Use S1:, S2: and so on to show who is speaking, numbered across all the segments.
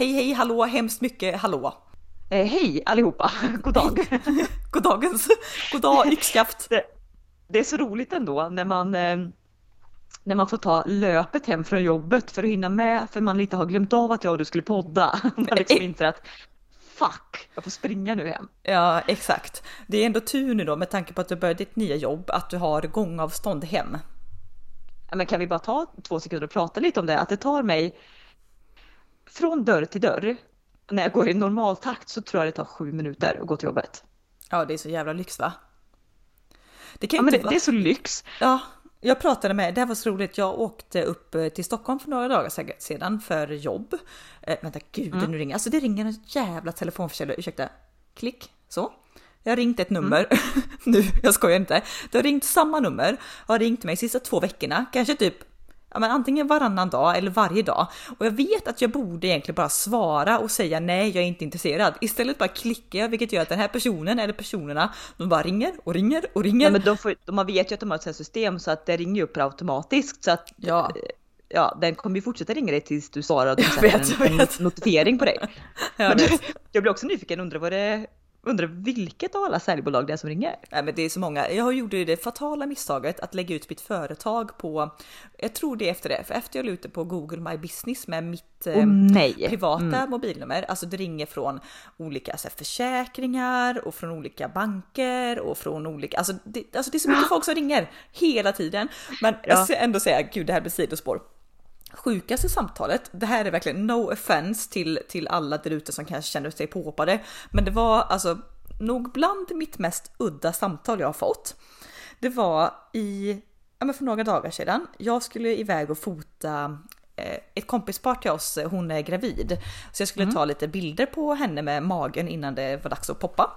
S1: Hej hej hallå, hemskt mycket hallå.
S2: Eh, hej allihopa, god dag.
S1: god dagens, god dag yxskaft.
S2: Det, det, är så roligt ändå när man eh, när man får ta löpet hem från jobbet för att hinna med för man lite har glömt av att jag och du skulle podda. Man liksom inser att fuck, jag får springa nu hem.
S1: Ja, exakt. Det är ändå tur nu då med tanke på att du börjar ditt nya jobb att du har gångavstånd hem.
S2: Ja, men kan vi bara ta två sekunder och prata lite om det? Att det tar mig från dörr till dörr. När jag går i normal takt så tror jag det tar sju minuter att gå till jobbet.
S1: Ja, det är så jävla lyx va?
S2: Det, kan ja, men det, vara... det är så lyx.
S1: Ja, jag pratade med, det här var så roligt, jag åkte upp eh, till Stockholm för några dagar sedan för jobb. Eh, vänta, gud mm. nu ringer, alltså det ringer en jävla telefonförsäljare, ursäkta. Klick, så. Jag har ringt ett nummer, mm. nu, jag skojar inte. Du har ringt samma nummer, har ringt mig de sista två veckorna, kanske typ ja, men antingen varannan dag eller varje dag. Och jag vet att jag borde egentligen bara svara och säga nej, jag är inte intresserad. Istället bara klickar jag, vilket gör att den här personen eller personerna, de bara ringer och ringer och ringer. Ja,
S2: men de får, man vet ju att de har ett system så att det ringer upp automatiskt så att ja. Ja, den kommer ju fortsätta ringa dig tills du svarar och de sätter en, en notifiering på dig. Jag, jag blir också nyfiken, undrar vad det Undrar vilket av alla säljbolag det är som ringer?
S1: Nej men det är så många. Jag gjorde det fatala misstaget att lägga ut mitt företag på, jag tror det är efter det, för efter jag la ut det på Google My Business med mitt oh, privata mm. mobilnummer, alltså det ringer från olika alltså, försäkringar och från olika banker och från olika, alltså det, alltså det är så mycket folk som ringer hela tiden. Men ja. jag ska ändå säga, gud det här blir sidospår sjukaste samtalet, det här är verkligen no offense till, till alla där ute som kanske känner sig påhoppade, men det var alltså nog bland mitt mest udda samtal jag har fått. Det var i, ja men för några dagar sedan, jag skulle iväg och fota eh, ett kompispar till oss, hon är gravid. Så jag skulle mm. ta lite bilder på henne med magen innan det var dags att poppa.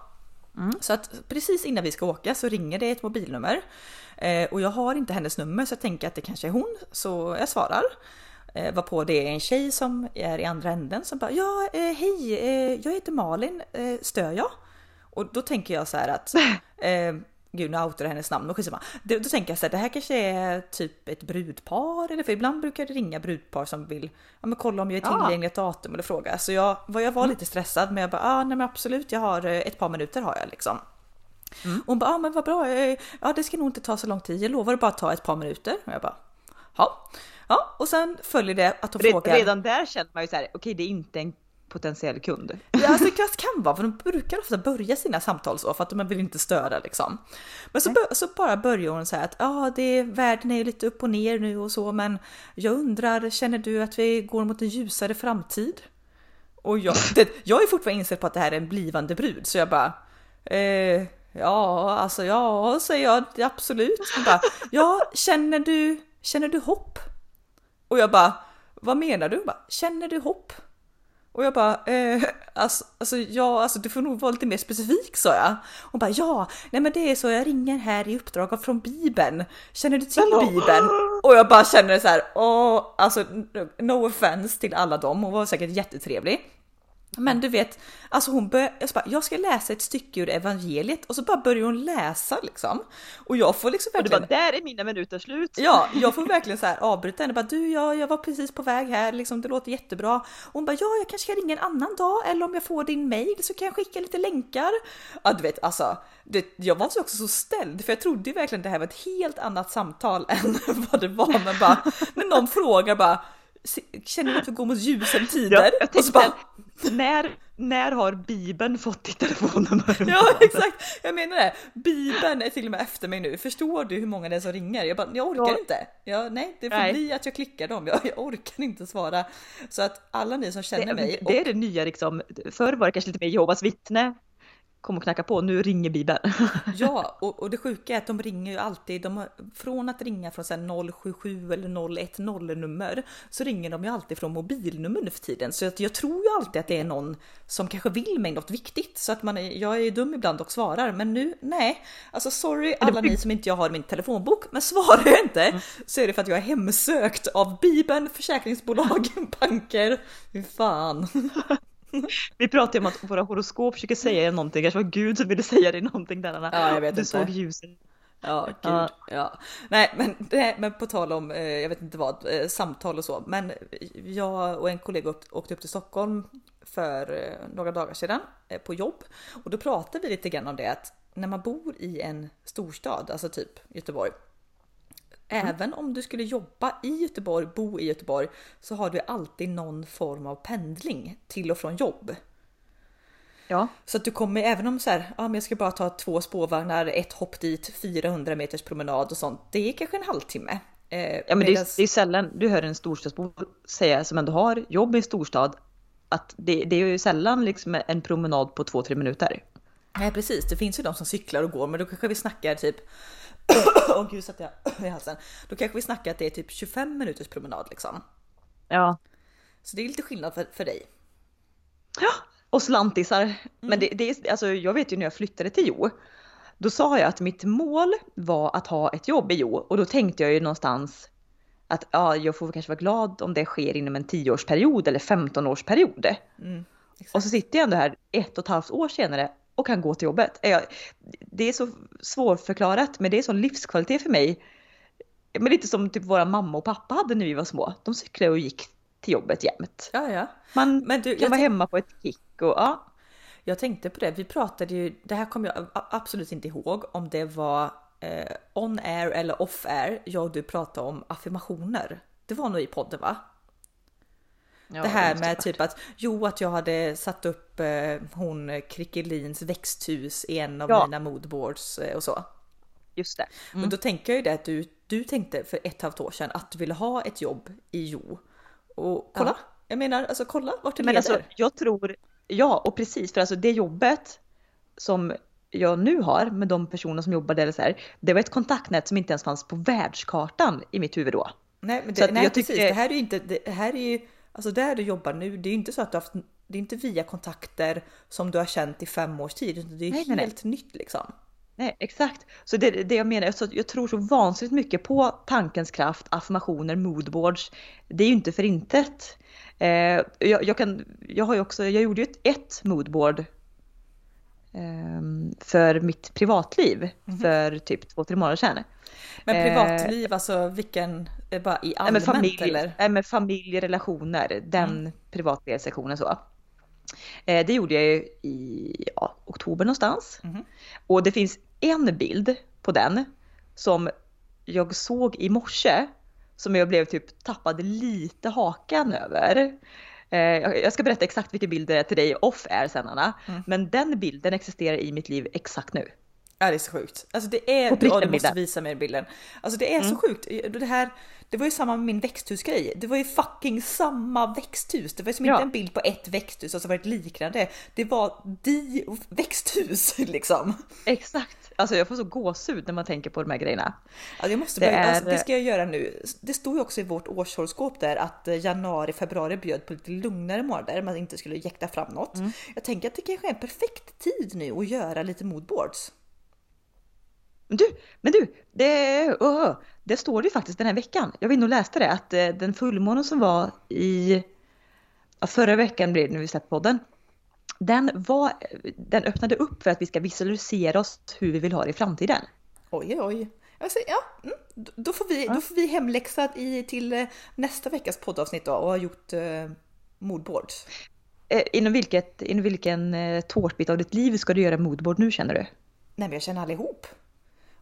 S1: Mm. Så att precis innan vi ska åka så ringer det ett mobilnummer. Eh, och jag har inte hennes nummer så jag tänker att det kanske är hon, så jag svarar. Eh, var på det är en tjej som är i andra änden som bara ja eh, hej, eh, jag heter Malin, eh, stör jag? Och då tänker jag så här att eh, Gud nu outar hennes namn, men skitsamma. Då, då tänker jag så här, det här kanske är typ ett brudpar eller för ibland brukar det ringa brudpar som vill ja, men kolla om jag är tillgänglig ett datum eller fråga. Så jag, jag var lite stressad men jag bara ah, nej men absolut jag har eh, ett par minuter har jag liksom. Mm. Och hon bara ah, men vad bra, ja det ska nog inte ta så lång tid, jag lovar att bara ta ett par minuter. Och jag bara ja. Ja, och sen följer det att hon
S2: Red,
S1: frågar.
S2: Redan där känner man ju så här, okej okay, det är inte en potentiell kund.
S1: Ja, alltså det kan vara, för de brukar ofta börja sina samtal så för att de vill inte störa liksom. Men så, så bara börjar hon säga att ja, det världen är lite upp och ner nu och så, men jag undrar, känner du att vi går mot en ljusare framtid? Och jag, det, jag är fortfarande insett på att det här är en blivande brud, så jag bara eh, ja, alltså ja, säger jag absolut. Bara, ja, känner du, känner du hopp? Och jag bara, vad menar du? Bara, Känner du hopp? Och jag bara, eh, alltså, alltså, ja, alltså du får nog vara lite mer specifik sa jag. Hon bara, ja, nej men det är så, jag ringer här i uppdrag från Bibeln. Känner du till Bibeln? Och jag bara känner så här, åh, alltså no offense till alla dem, hon var säkert jättetrevlig. Men du vet, alltså hon börjar, jag, bara, jag ska läsa ett stycke ur evangeliet och så bara börjar hon läsa liksom. Och jag får liksom
S2: verkligen... Och du bara, där är mina minuter slut.
S1: Ja, jag får verkligen så här avbryta henne bara, du ja, jag var precis på väg här, liksom det låter jättebra. Och hon bara, ja, jag kanske ska ringa en annan dag eller om jag får din mail så kan jag skicka lite länkar. Ja, du vet, alltså, det, jag var också så ställd för jag trodde verkligen det här var ett helt annat samtal än vad det var. Men bara, när någon frågar bara, känner du att vi går mot ljusen tider?
S2: Ja, och så bara, när, när har Bibeln fått ditt telefonnummer?
S1: Ja exakt, jag menar det. Bibeln är till och med efter mig nu. Förstår du hur många det är som ringer? Jag bara, jag orkar ja. inte. Ja, nej, det får nej. bli att jag klickar dem. Jag, jag, orkar inte svara. Så att alla ni som känner
S2: det,
S1: mig.
S2: Det är det nya liksom. Förr var det kanske lite mer Jehovas vittne kom och knacka på, nu ringer Bibeln.
S1: ja, och, och, det sjuka är att de ringer ju alltid, de har, från att ringa från sen 077 eller 010 nummer så ringer de ju alltid från mobilnummer nu för tiden. Så att jag tror ju alltid att det är någon som kanske vill mig något viktigt så att man, jag är dum ibland och svarar, men nu nej. Alltså sorry alla ni som inte jag har i min telefonbok, men svarar jag inte mm. så är det för att jag är hemsökt av Bibeln, försäkringsbolag, banker. Fan.
S2: Vi pratade om att våra horoskop försöker säga någonting, kanske var Gud som ville säga dig någonting där Anna.
S1: Ja, jag vet
S2: du
S1: inte.
S2: såg ljuset.
S1: Ja, gud. Ja. ja. Nej, men, nej, men på tal om, eh, jag vet inte vad, eh, samtal och så. Men jag och en kollega åkte upp till Stockholm för eh, några dagar sedan på jobb. Och då pratade vi lite grann om det att när man bor i en storstad, alltså typ Göteborg. Mm. Även om du skulle jobba i Göteborg, bo i Göteborg, så har du alltid någon form av pendling till och från jobb. Ja. Så att du kommer, även om så här, ja men jag ska bara ta två spårvagnar, ett hopp dit, 400 meters promenad och sånt. Det är kanske en halvtimme.
S2: Eh, ja men medans... det, är, det är sällan du hör en storstadsbo säga som ändå har jobb i en storstad att det, det är ju sällan liksom en promenad på två, tre minuter.
S1: Nej precis, det finns ju de som cyklar och går men då kanske vi snackar typ Åh oh, gud satt jag i halsen. Då kanske vi snackar att det är typ 25 minuters promenad liksom. Ja. Så det är lite skillnad för, för dig.
S2: Ja, och slantisar. Mm. Men det, det är, alltså jag vet ju när jag flyttade till Jo. Då sa jag att mitt mål var att ha ett jobb i Jo och då tänkte jag ju någonstans att ja, jag får kanske vara glad om det sker inom en 10-årsperiod eller 15-årsperiod. Mm, och så sitter jag ändå här ett och ett halvt år senare och kan gå till jobbet. Det är så svårförklarat men det är sån livskvalitet för mig. Men lite som typ våra mamma och pappa hade när vi var små. De cyklade och gick till jobbet jämt. Ja, ja. Man men du, kan vara hemma på ett kick och ja.
S1: Jag tänkte på det, vi pratade ju, det här kommer jag absolut inte ihåg om det var eh, on air eller off air, jag och du pratade om affirmationer. Det var nog i podden va? Ja, det här med typ att jo att jag hade satt upp eh, hon Krickelins växthus i en av ja. mina moodboards eh, och så.
S2: Just det.
S1: Mm. Men då tänker jag ju det att du, du tänkte för ett halvt år sedan att du ville ha ett jobb i Jo. Och kolla, ja. jag menar alltså kolla vart det Men leder.
S2: Alltså, jag tror, ja och precis för alltså det jobbet som jag nu har med de personer som jobbar där, så här, det var ett kontaktnät som inte ens fanns på världskartan i mitt huvud då.
S1: Nej, men det, nej precis. Det här är ju inte, det här är ju, alltså där du jobbar nu, det är ju inte så att du har haft, det är inte via kontakter som du har känt i fem års tid, utan det är nej, helt nej. nytt liksom.
S2: Nej, exakt. Så det, det jag menar, så jag tror så vansinnigt mycket på tankens kraft, affirmationer, moodboards. Det är ju inte för intet. Eh, jag, jag, kan, jag har också, jag gjorde ju ett, ett moodboard för mitt privatliv mm för typ två, tre månader sedan.
S1: Men eh, privatliv, eh, alltså vilken, bara i allmänt
S2: med familj,
S1: eller?
S2: Nej, med familj, relationer, den mm. privatlivssektionen så. Eh, det gjorde jag ju i ja, oktober någonstans. Mm. Och det finns en bild på den som jag såg i morse som jag blev typ tappade lite hakan över. Eh, jag ska berätta exakt vilken bild det är till dig off air sen Anna. Mm. Men den bilden existerar i mitt liv exakt nu.
S1: Ja det är så sjukt. Alltså det är, du, du måste visa mig bilden. Alltså det är mm. så sjukt. Det här, det var ju samma med min växthusgrej. Det var ju fucking samma växthus. Det var som ja. inte en bild på ett växthus och så var det ett liknande. Det var di växthus liksom.
S2: Exakt. Alltså jag får så gåshud när man tänker på de här grejerna.
S1: Alltså jag måste det, börja, är... alltså det ska jag göra nu. Det stod ju också i vårt årshoroskop där att januari, februari bjöd på lite lugnare månader. Man inte skulle jäkta fram något. Mm. Jag tänker att det kanske är en perfekt tid nu att göra lite moodboards.
S2: Du, men du, det, oh, det står det ju faktiskt den här veckan. Jag var inne och läste det att eh, den fullmånen som var i ja, förra veckan blev det när vi släppte podden. Den, var, den öppnade upp för att vi ska visualisera oss hur vi vill ha det i framtiden.
S1: Oj, oj. Alltså, ja, mm, då, får vi, ja. då får vi hemläxa i, till eh, nästa veckas poddavsnitt då och ha gjort eh, moodboard.
S2: Eh, inom, vilket, inom vilken tårtbit av ditt liv ska du göra moodboard nu känner du? Nej
S1: men jag känner allihop.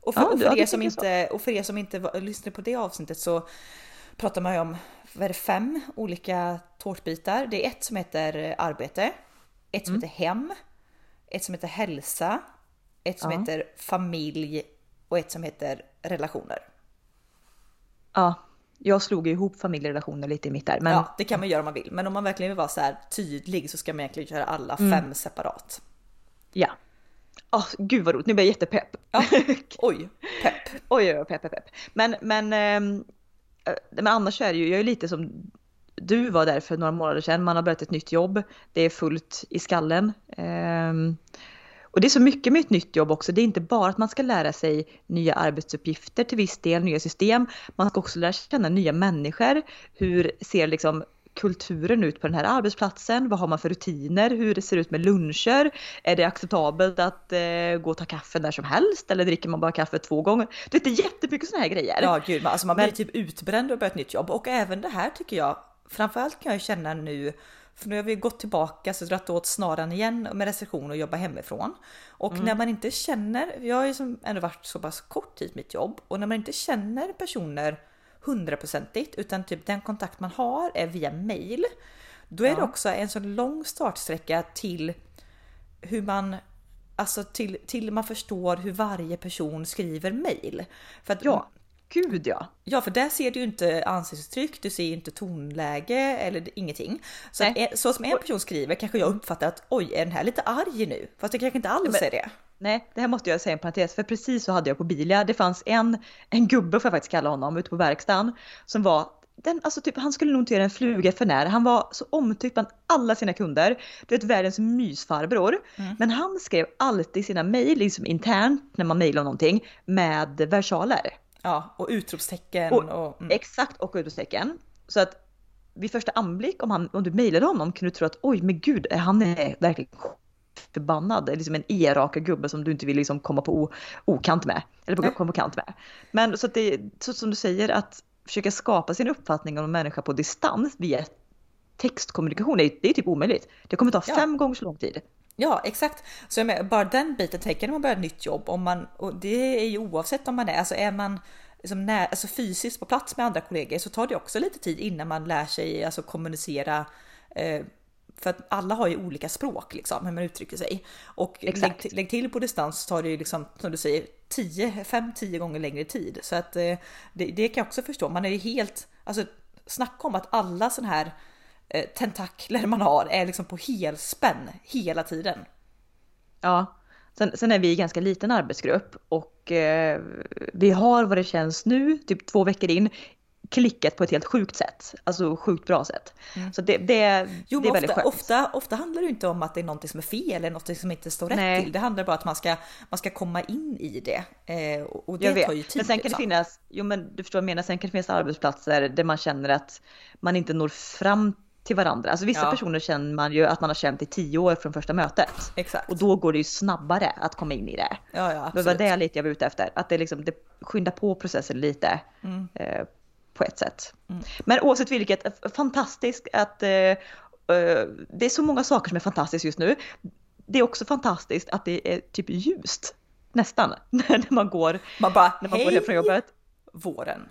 S1: Och för, ja, och för, er, som inte, och för er som inte lyssnade på det avsnittet så pratar man ju om vad är det, fem olika tårtbitar. Det är ett som heter arbete, ett som mm. heter hem, ett som heter hälsa, ett som ja. heter familj och ett som heter relationer.
S2: Ja, jag slog ihop familjerelationer lite i mitt där.
S1: Men... Ja, det kan man göra om man vill. Men om man verkligen vill vara så här tydlig så ska man egentligen köra alla mm. fem separat.
S2: Ja, Oh, gud vad roligt, nu blir jag jättepepp.
S1: Ja. Oj, pepp.
S2: oj, oj, pepp, pepp, pepp. Men, men, ähm, men annars är det ju, jag är lite som du var där för några månader sedan. Man har börjat ett nytt jobb. Det är fullt i skallen. Ähm, och det är så mycket med ett nytt jobb också. Det är inte bara att man ska lära sig nya arbetsuppgifter till viss del, nya system. Man ska också lära känna nya människor. Hur ser liksom kulturen ut på den här arbetsplatsen? Vad har man för rutiner? Hur det ser ut med luncher? Är det acceptabelt att eh, gå och ta kaffe när som helst? Eller dricker man bara kaffe två gånger? Du vet, det är jättemycket sådana här grejer.
S1: Ja, gud, alltså man blir Men... typ utbränd och börjar ett nytt jobb. Och även det här tycker jag, framförallt kan jag känna nu för nu har vi gått tillbaka så dratt åt snaran igen med restriktioner och jobba hemifrån. Och mm. när man inte känner, jag har ju som ändå varit så pass kort tid mitt jobb och när man inte känner personer hundraprocentigt utan typ den kontakt man har är via mail. Då är ja. det också en så lång startsträcka till hur man Alltså till, till man förstår hur varje person skriver mail.
S2: För att ja. Gud ja!
S1: Ja, för där ser du ju inte ansiktsuttryck, du ser ju inte tonläge eller ingenting. Så, att, så som en person skriver kanske jag uppfattar att oj, är den här lite arg nu? Fast det kanske inte alls Men, är det.
S2: Nej, det här måste jag säga en parentes, för precis så hade jag på Bilia. Det fanns en, en gubbe får jag faktiskt kalla honom, ute på verkstaden som var den, alltså typ, han skulle nog inte göra en fluga för när. Han var så omtyckt bland alla sina kunder. Du vet världens mysfarbror. Mm. Men han skrev alltid sina mejl, liksom internt när man mejlade någonting, med versaler.
S1: Ja, och utropstecken. Och, och
S2: mm. Exakt, och utropstecken. Så att vid första anblick, om, han, om du mejlade honom, kunde du tro att oj, men gud, han är verkligen förbannad. Liksom en elaka gubbe som du inte vill liksom komma på okant med. Eller på, komma på kant med. Men så att det så som du säger, att försöka skapa sin uppfattning om en människa på distans via textkommunikation, det är, det är typ omöjligt. Det kommer ta ja. fem gånger så lång tid.
S1: Ja exakt, så jag menar, bara den biten tänker när man börjar ett nytt jobb om man och det är ju oavsett om man är, alltså är man liksom när, alltså fysiskt på plats med andra kollegor så tar det också lite tid innan man lär sig alltså kommunicera eh, för att alla har ju olika språk liksom hur man uttrycker sig och lägg, lägg, till på distans så tar det ju liksom som du säger 10, 5-10 gånger längre tid så att eh, det, det, kan jag också förstå. Man är ju helt, alltså snacka om att alla sådana här eh, tentakler man har är liksom på helspänn hela tiden.
S2: Ja, sen, sen är vi en ganska liten arbetsgrupp och eh, vi har vad det känns nu, typ två veckor in, klickat på ett helt sjukt sätt. Alltså sjukt bra sätt. Mm. Så det, det,
S1: jo,
S2: det är väldigt
S1: ofta, skönt. Ofta, ofta handlar det inte om att det är någonting som är fel eller något som inte står rätt Nej. till. Det handlar bara om att man ska, man ska komma in i det. Eh, och det tar ju tid.
S2: Men sen kan det liksom. finnas, jo men du förstår vad jag menar, sen kan det finnas arbetsplatser där man känner att man inte når fram till varandra. Alltså vissa ja. personer känner man ju att man har känt i tio år från första mötet.
S1: Exakt.
S2: Och då går det ju snabbare att komma in i det.
S1: Ja, ja,
S2: det var det lite jag var ute efter. Att det, liksom, det skyndar på processen lite. Mm. Eh, på ett sätt. Mm. Men oavsett vilket, fantastiskt att eh, eh, det är så många saker som är fantastiskt just nu. Det är också fantastiskt att det är typ ljust. Nästan. när man går,
S1: man bara,
S2: när man hej, går från jobbet.
S1: Våren.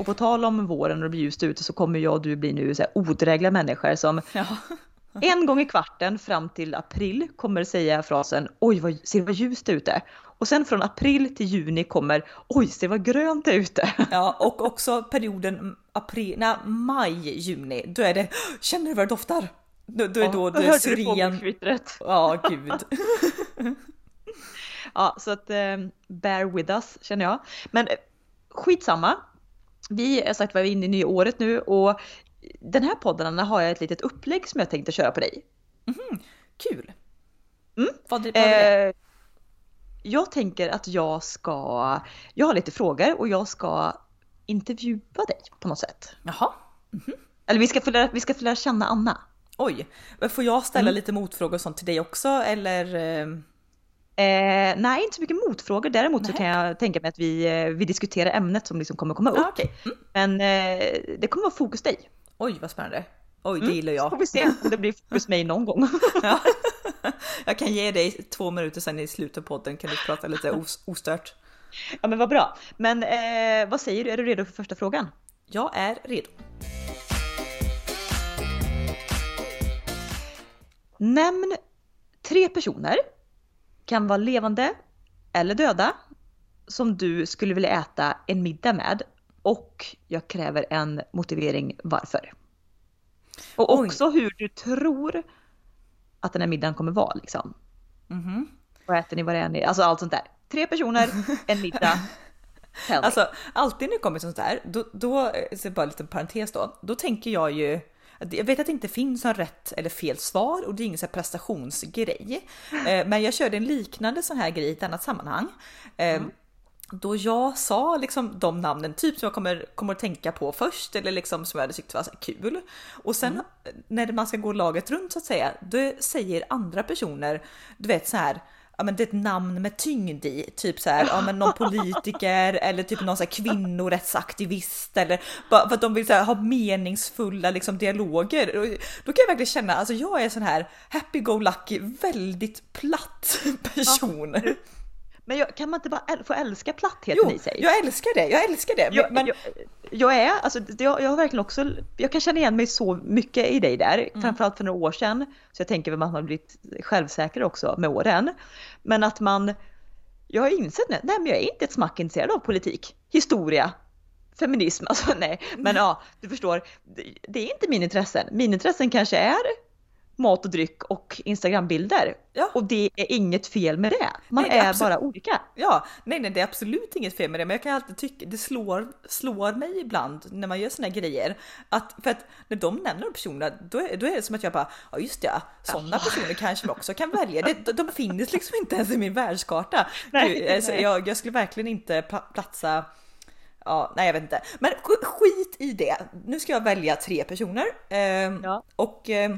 S2: Och på tal om våren och det blir ljust ute så kommer jag och du bli nu så här odrägliga människor som ja. en gång i kvarten fram till april kommer säga frasen oj vad, ser vad ljust ute. Och sen från april till juni kommer oj se vad grönt det är ute.
S1: Ja och också perioden april, nej, maj, juni då är det känner du vad det doftar? Då, då är ja, då det syren. Ja gud.
S2: ja så att eh, bear with us känner jag. Men eh, skitsamma. Vi är sagt var inne i nya året nu och den här podden har jag ett litet upplägg som jag tänkte köra på dig.
S1: Mm, kul!
S2: Mm. Vad, vad är det? Eh, jag tänker att jag ska, jag har lite frågor och jag ska intervjua dig på något sätt.
S1: Jaha. Mm -hmm.
S2: Eller vi ska, få lära, vi ska få lära känna Anna.
S1: Oj, får jag ställa mm. lite motfrågor och sånt till dig också eller?
S2: Eh, nej, inte så mycket motfrågor. Däremot nej. så kan jag tänka mig att vi, eh, vi diskuterar ämnet som liksom kommer komma upp.
S1: Ah, okay. mm.
S2: Men eh, det kommer vara fokus dig.
S1: Oj, vad spännande. Oj, det mm. gillar jag. Så
S2: får vi se om det blir fokus mig någon gång.
S1: ja. Jag kan ge dig två minuter sen i slutet av podden kan du prata lite os ostört.
S2: Ja men vad bra. Men eh, vad säger du, är du redo för första frågan?
S1: Jag är redo.
S2: Nämn tre personer, kan vara levande eller döda, som du skulle vilja äta en middag med och jag kräver en motivering varför. Och också Oj. hur du tror att den här middagen kommer vara liksom.
S1: Mm -hmm.
S2: Vad äter ni, vad är ni? Alltså allt sånt där. Tre personer, en middag.
S1: alltså alltid när det kommer sånt där, då, då så bara en liten parentes då, då tänker jag ju jag vet att det inte finns en rätt eller fel svar och det är ingen så prestationsgrej. Eh, men jag körde en liknande sån här grej i ett annat sammanhang. Eh, mm. Då jag sa liksom de namnen, typ som jag kommer, kommer att tänka på först eller liksom som jag hade tyckt var kul. Och sen mm. när man ska gå laget runt så att säga, då säger andra personer, du vet så här, ja men det är ett namn med tyngd i, typ så här, ja men någon politiker eller typ någon så här kvinnorättsaktivist eller bara för att de vill så här, ha meningsfulla liksom dialoger. Då kan jag verkligen känna, alltså jag är sån här happy-go-lucky, väldigt platt person. Ja.
S2: Men jag, kan man inte bara få älska plattheten
S1: jo,
S2: i sig?
S1: jag älskar det, jag älskar det.
S2: Jag, men... jag, jag är, alltså jag, jag har verkligen också, jag kan känna igen mig så mycket i dig där, mm. framförallt för några år sedan. Så jag tänker att man har blivit självsäker också med åren. Men att man, jag har insett nu, nej men jag är inte ett smack intresserad av politik, historia, feminism, alltså nej. Men ja, du förstår, det, det är inte min intressen. Min intressen kanske är mat och dryck och Instagrambilder. Ja. Och det är inget fel med det. Man nej, det är, är bara olika.
S1: Ja, nej, nej, det är absolut inget fel med det, men jag kan alltid tycka det slår, slår mig ibland när man gör såna här grejer att för att när de nämner de personerna, då är, då är det som att jag bara ja, just det, sådana personer kanske man också kan välja. Det, de, finns liksom inte ens i min världskarta. Nej, alltså, jag, jag skulle verkligen inte platsa Ja, nej jag vet inte. Men skit i det. Nu ska jag välja tre personer. Eh, ja. Och eh,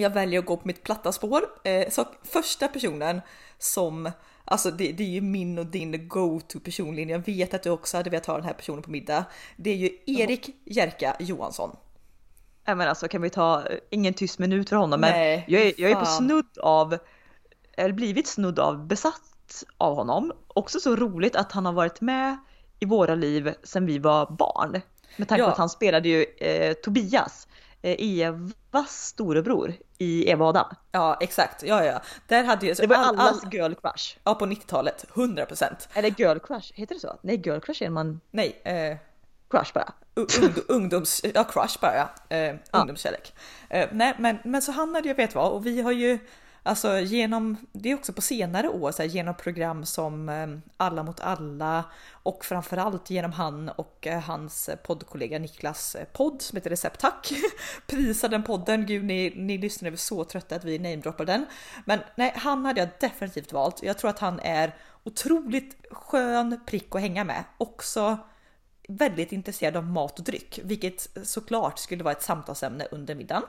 S1: jag väljer att gå på mitt platta spår. Eh, så första personen som, alltså det, det är ju min och din go-to personligen. Jag vet att du också hade velat ha den här personen på middag. Det är ju Erik Jerka Johansson.
S2: Ja men alltså kan vi ta, ingen tyst minut för honom men Nej, jag, är, jag är på snudd av, eller blivit snudd av besatt av honom. Också så roligt att han har varit med i våra liv sedan vi var barn. Med tanke på att han spelade ju eh, Tobias Eh, Evas storebror i Eva och Adam.
S1: Ja exakt, ja ja. Där hade ju,
S2: det var all, allas all, girl crush.
S1: Ja på 90-talet, 100%.
S2: Eller girl crush, heter det så? Nej girl crush är man...
S1: Nej. Eh,
S2: crush bara.
S1: Ung, ungdoms, ja crush bara ja. Eh, ungdomskärlek. Eh, nej men, men så han hade ju vet vad och vi har ju Alltså genom, det är också på senare år, så här, genom program som eh, Alla mot alla och framförallt genom han och eh, hans poddkollega Niklas eh, podd som heter Recept Tack. Prisa den podden, gud ni, ni lyssnare är så trötta att vi namedroppar den. Men nej, han hade jag definitivt valt. Jag tror att han är otroligt skön prick att hänga med. Också väldigt intresserad av mat och dryck, vilket såklart skulle vara ett samtalsämne under middagen.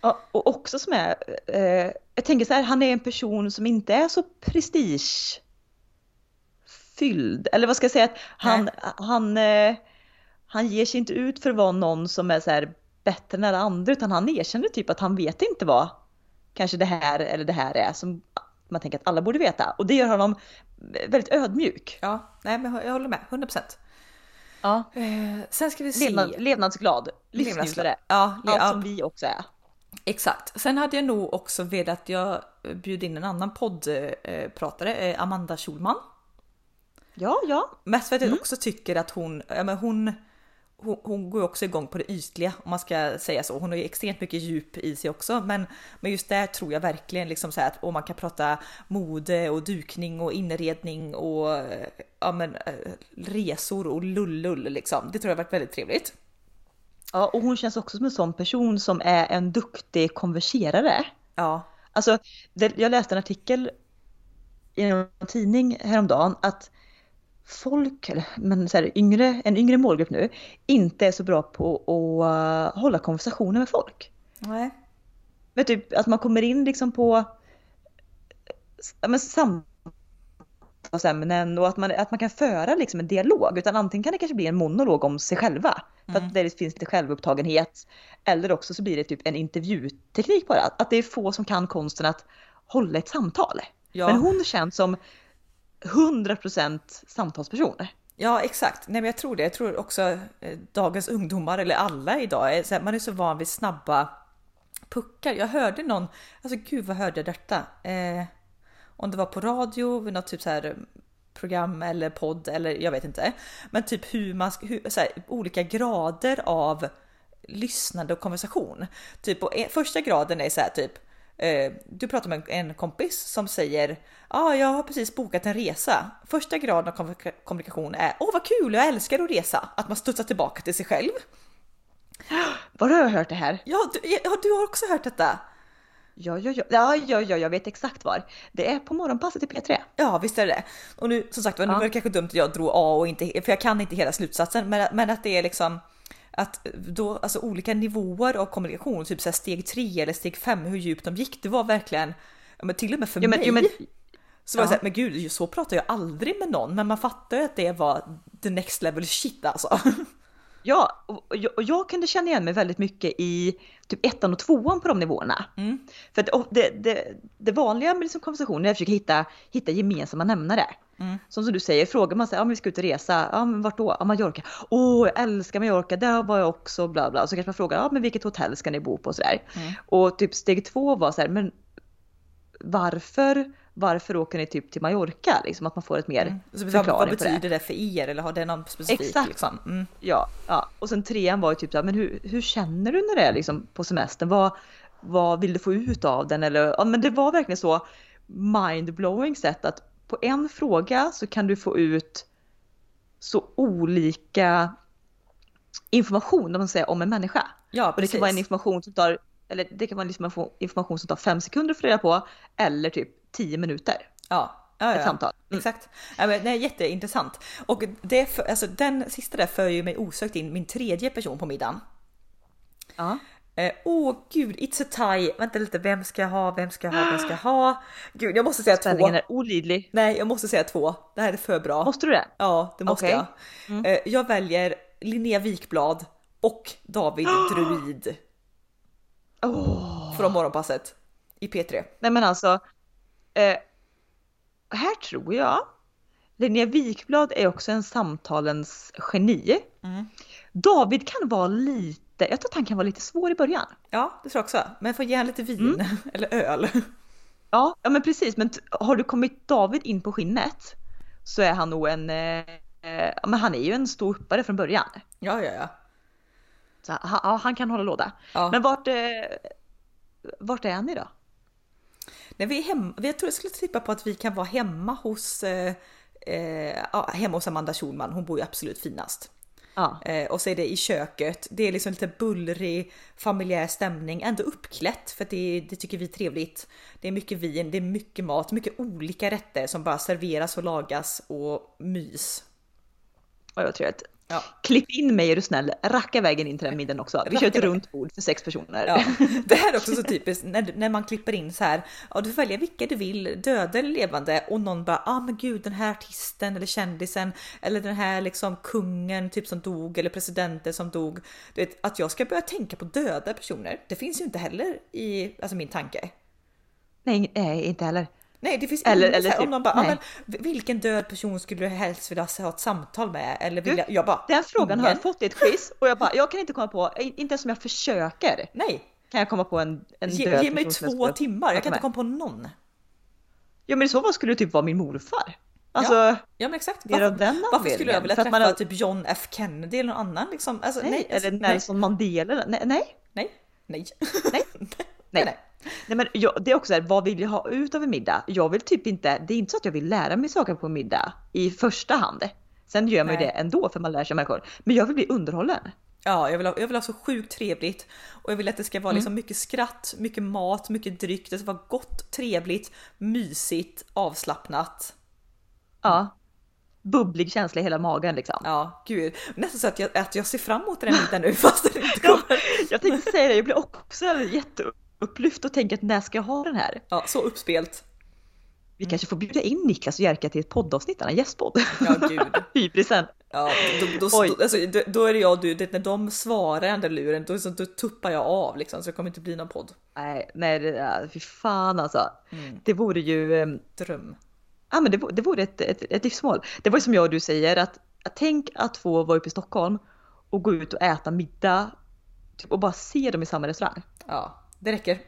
S2: Ja, och också som är, eh, jag tänker så här, han är en person som inte är så prestigefylld. Eller vad ska jag säga, att han, han, eh, han ger sig inte ut för att vara någon som är så här bättre än alla andra, utan han erkänner typ att han vet inte vad kanske det här eller det här är som man tänker att alla borde veta. Och det gör honom väldigt ödmjuk.
S1: Ja, nej men jag håller med, 100%.
S2: Ja.
S1: Eh, sen ska vi se.
S2: Levnad, levnadsglad, livsnjutare. Ja, Allt ja. som vi också är.
S1: Exakt. Sen hade jag nog också velat jag bjuda in en annan poddpratare, eh, Amanda Schulman.
S2: Ja, ja.
S1: Mest för att jag mm. också tycker att hon, ja men hon, hon, hon går också igång på det ytliga om man ska säga så. Hon har ju extremt mycket djup i sig också, men, men just där tror jag verkligen liksom så här att om man kan prata mode och dukning och inredning och ja men eh, resor och lullull liksom. Det tror jag har varit väldigt trevligt.
S2: Ja, och hon känns också som en sån person som är en duktig konverserare.
S1: Ja.
S2: Alltså, det, jag läste en artikel i en tidning häromdagen att folk, men så här, yngre, en yngre målgrupp nu, inte är så bra på att uh, hålla konversationer med folk.
S1: Nej.
S2: Men typ att man kommer in liksom på men, sam samtalsämnen och att man, att man kan föra liksom en dialog. Utan antingen kan det kanske bli en monolog om sig själva. För mm. att det finns lite självupptagenhet. Eller också så blir det typ en intervjuteknik bara. Att det är få som kan konsten att hålla ett samtal. Ja. Men hon känns som 100% samtalsperson.
S1: Ja exakt, nej men jag tror det. Jag tror också eh, dagens ungdomar, eller alla idag, är man är så van vid snabba puckar. Jag hörde någon, alltså gud vad hörde jag detta? Eh, om det var på radio, vid något typ så här program eller podd eller jag vet inte. Men typ hur man ska, hur, så här, olika grader av lyssnande och konversation. Typ på första graden är så här typ eh, du pratar med en kompis som säger ja, ah, jag har precis bokat en resa. Första graden av kommunikation är åh vad kul, jag älskar att resa. Att man studsar tillbaka till sig själv.
S2: Var har jag hört det här?
S1: Ja, du, ja, du har också hört detta.
S2: Ja, ja, ja, ja, ja, ja, jag vet exakt var. Det är på morgonpasset i P3.
S1: Ja, visst är det Och nu som sagt, nu var det kanske dumt att jag drog A och inte, för jag kan inte hela slutsatsen, men, men att det är liksom att då, alltså olika nivåer av kommunikation, typ så steg 3 eller steg 5, hur djupt de gick, det var verkligen, ja, men till och med för ja, men, mig. Ja, men, så var det såhär, men gud, så pratar jag aldrig med någon, men man fattar ju att det var the next level shit alltså.
S2: Ja, och jag, och jag kunde känna igen mig väldigt mycket i typ ettan och tvåan på de nivåerna. Mm. För det, det, det, det, vanliga med liksom konversationen är att försöka hitta, hitta gemensamma nämnare. Mm. Som, som du säger, frågar man sig, ja men vi ska ut och resa, ja men vart då? Ja Mallorca. Åh, jag älskar Mallorca, där var jag också, bla bla. Så kanske man frågar, ja men vilket hotell ska ni bo på? Sådär. Mm. Och typ steg två var så här, men varför varför åker ni typ till Mallorca? Liksom att man får ett mer mm.
S1: förklaring Vad betyder det. det. för er eller har det någon specifik?
S2: Exakt. Liksom? Mm. Ja, ja, och sen trean var ju typ så här, men hur, hur känner du när det är liksom på semestern? Vad, vad vill du få ut av den? Eller, ja, men det var verkligen så mindblowing sätt att på en fråga så kan du få ut så olika information om, man säger, om en människa. Ja, och det kan vara en information som tar eller det kan vara liksom information som tar fem sekunder att få reda på eller typ tio minuter.
S1: Ja. Ja, ja. Ett samtal. Mm. Exakt. Ja, men det är jätteintressant. Och det för, alltså, den sista där för ju mig osökt in min tredje person på middagen. Ja. Eh, åh oh, gud, it's a tie. Vänta lite, vem ska jag ha? Vem ska jag ha? Vem ska jag ha? Gud, jag måste säga
S2: Spänningen
S1: två.
S2: är olidlig.
S1: Nej, jag måste säga två. Det här är för bra.
S2: Måste du det?
S1: Ja, det måste okay. jag. Mm. Eh, jag väljer Linnea Wikblad och David Druid. Oh. Från morgonpasset i P3.
S2: Nej men alltså, eh, här tror jag Linnea Wikblad är också en samtalens geni. Mm. David kan vara lite, jag tror att han kan vara lite svår i början.
S1: Ja, det tror jag också. Men får ge honom lite vin mm. eller öl.
S2: Ja, ja men precis. Men har du kommit David in på skinnet så är han nog en, eh, men han är ju en stor uppare från början.
S1: Ja, ja, ja.
S2: Så, han, han kan hålla låda. Ja. Men vart, eh, vart är han idag?
S1: Nej, vi är hemma. Jag tror jag skulle tippa på att vi kan vara hemma hos, eh, eh, hemma hos Amanda Schulman. Hon bor ju absolut finast. Ja. Eh, och så är det i köket. Det är liksom lite bullrig familjär stämning, ändå uppklätt för det, det tycker vi är trevligt. Det är mycket vin, det är mycket mat, mycket olika rätter som bara serveras och lagas och mys.
S2: Oj vad trevligt. Ja. Klipp in mig är du snäll, racka vägen in till den middagen också. Vi kör ett runt bord för sex personer. Ja.
S1: Det här är också så typiskt när, när man klipper in så här. Ja, du får välja vilka du vill, döda eller levande och någon bara, ja ah, men gud den här artisten eller kändisen eller den här liksom kungen typ som dog eller presidenten som dog. Vet, att jag ska börja tänka på döda personer. Det finns ju inte heller i alltså min tanke.
S2: Nej, nej inte heller.
S1: Nej, det finns eller, eller typ, om någon bara, ah, men, vilken död person skulle du helst vilja ha ett samtal med? Eller vill du, jag, jag bara,
S2: den frågan ingen. har jag fått i ett quiz och jag bara, jag kan inte komma på, inte ens om jag försöker.
S1: Nej.
S2: Kan jag komma på en, en
S1: ge,
S2: död
S1: Ge mig två timmar, jag kan inte komma på någon.
S2: Ja men i så fall skulle det typ vara min morfar.
S1: Alltså, ja, ja men exakt. Varför, den varför skulle jag vilja träffa man har... typ John F Kennedy eller någon annan liksom? Alltså,
S2: nej, nej, eller Nelson Mandela? Nej.
S1: Nej. Nej.
S2: Nej. nej. nej. nej. Nej men jag, det är också här, vad vill jag ha ut av en middag? Jag vill typ inte, det är inte så att jag vill lära mig saker på en middag i första hand. Sen gör man ju det ändå för man lär sig människor. Men jag vill bli underhållen.
S1: Ja, jag vill, ha, jag vill ha så sjukt trevligt och jag vill att det ska vara liksom mm. mycket skratt, mycket mat, mycket dryck. Det ska vara gott, trevligt, mysigt, avslappnat.
S2: Ja. Bubblig känsla i hela magen liksom.
S1: Ja, gud. Nästan så att jag, att jag ser fram emot den här middagen nu fast det inte kommer.
S2: jag tänkte säga det, jag blir också jätte upplyft och tänker att när ska jag ha den här?
S1: Ja, så uppspelt.
S2: Vi kanske får bjuda in Niklas och Jerka till ett poddavsnitt, en gästpodd.
S1: Ja, gud.
S2: Hybrisen.
S1: Ja, då, då, då, alltså, då, är det jag och du, det, när de svarar den där luren, då, då tuppar jag av liksom, så det kommer inte bli någon podd.
S2: Nej, nej, det, fy fan alltså. Mm. Det vore ju... Um,
S1: Dröm.
S2: Ja, men det, det vore ett, ett, ett livsmål. Det var ju som jag och du säger, att, att tänk att få vara uppe i Stockholm och gå ut och äta middag typ, och bara se dem i samma restaurang.
S1: Ja, det räcker.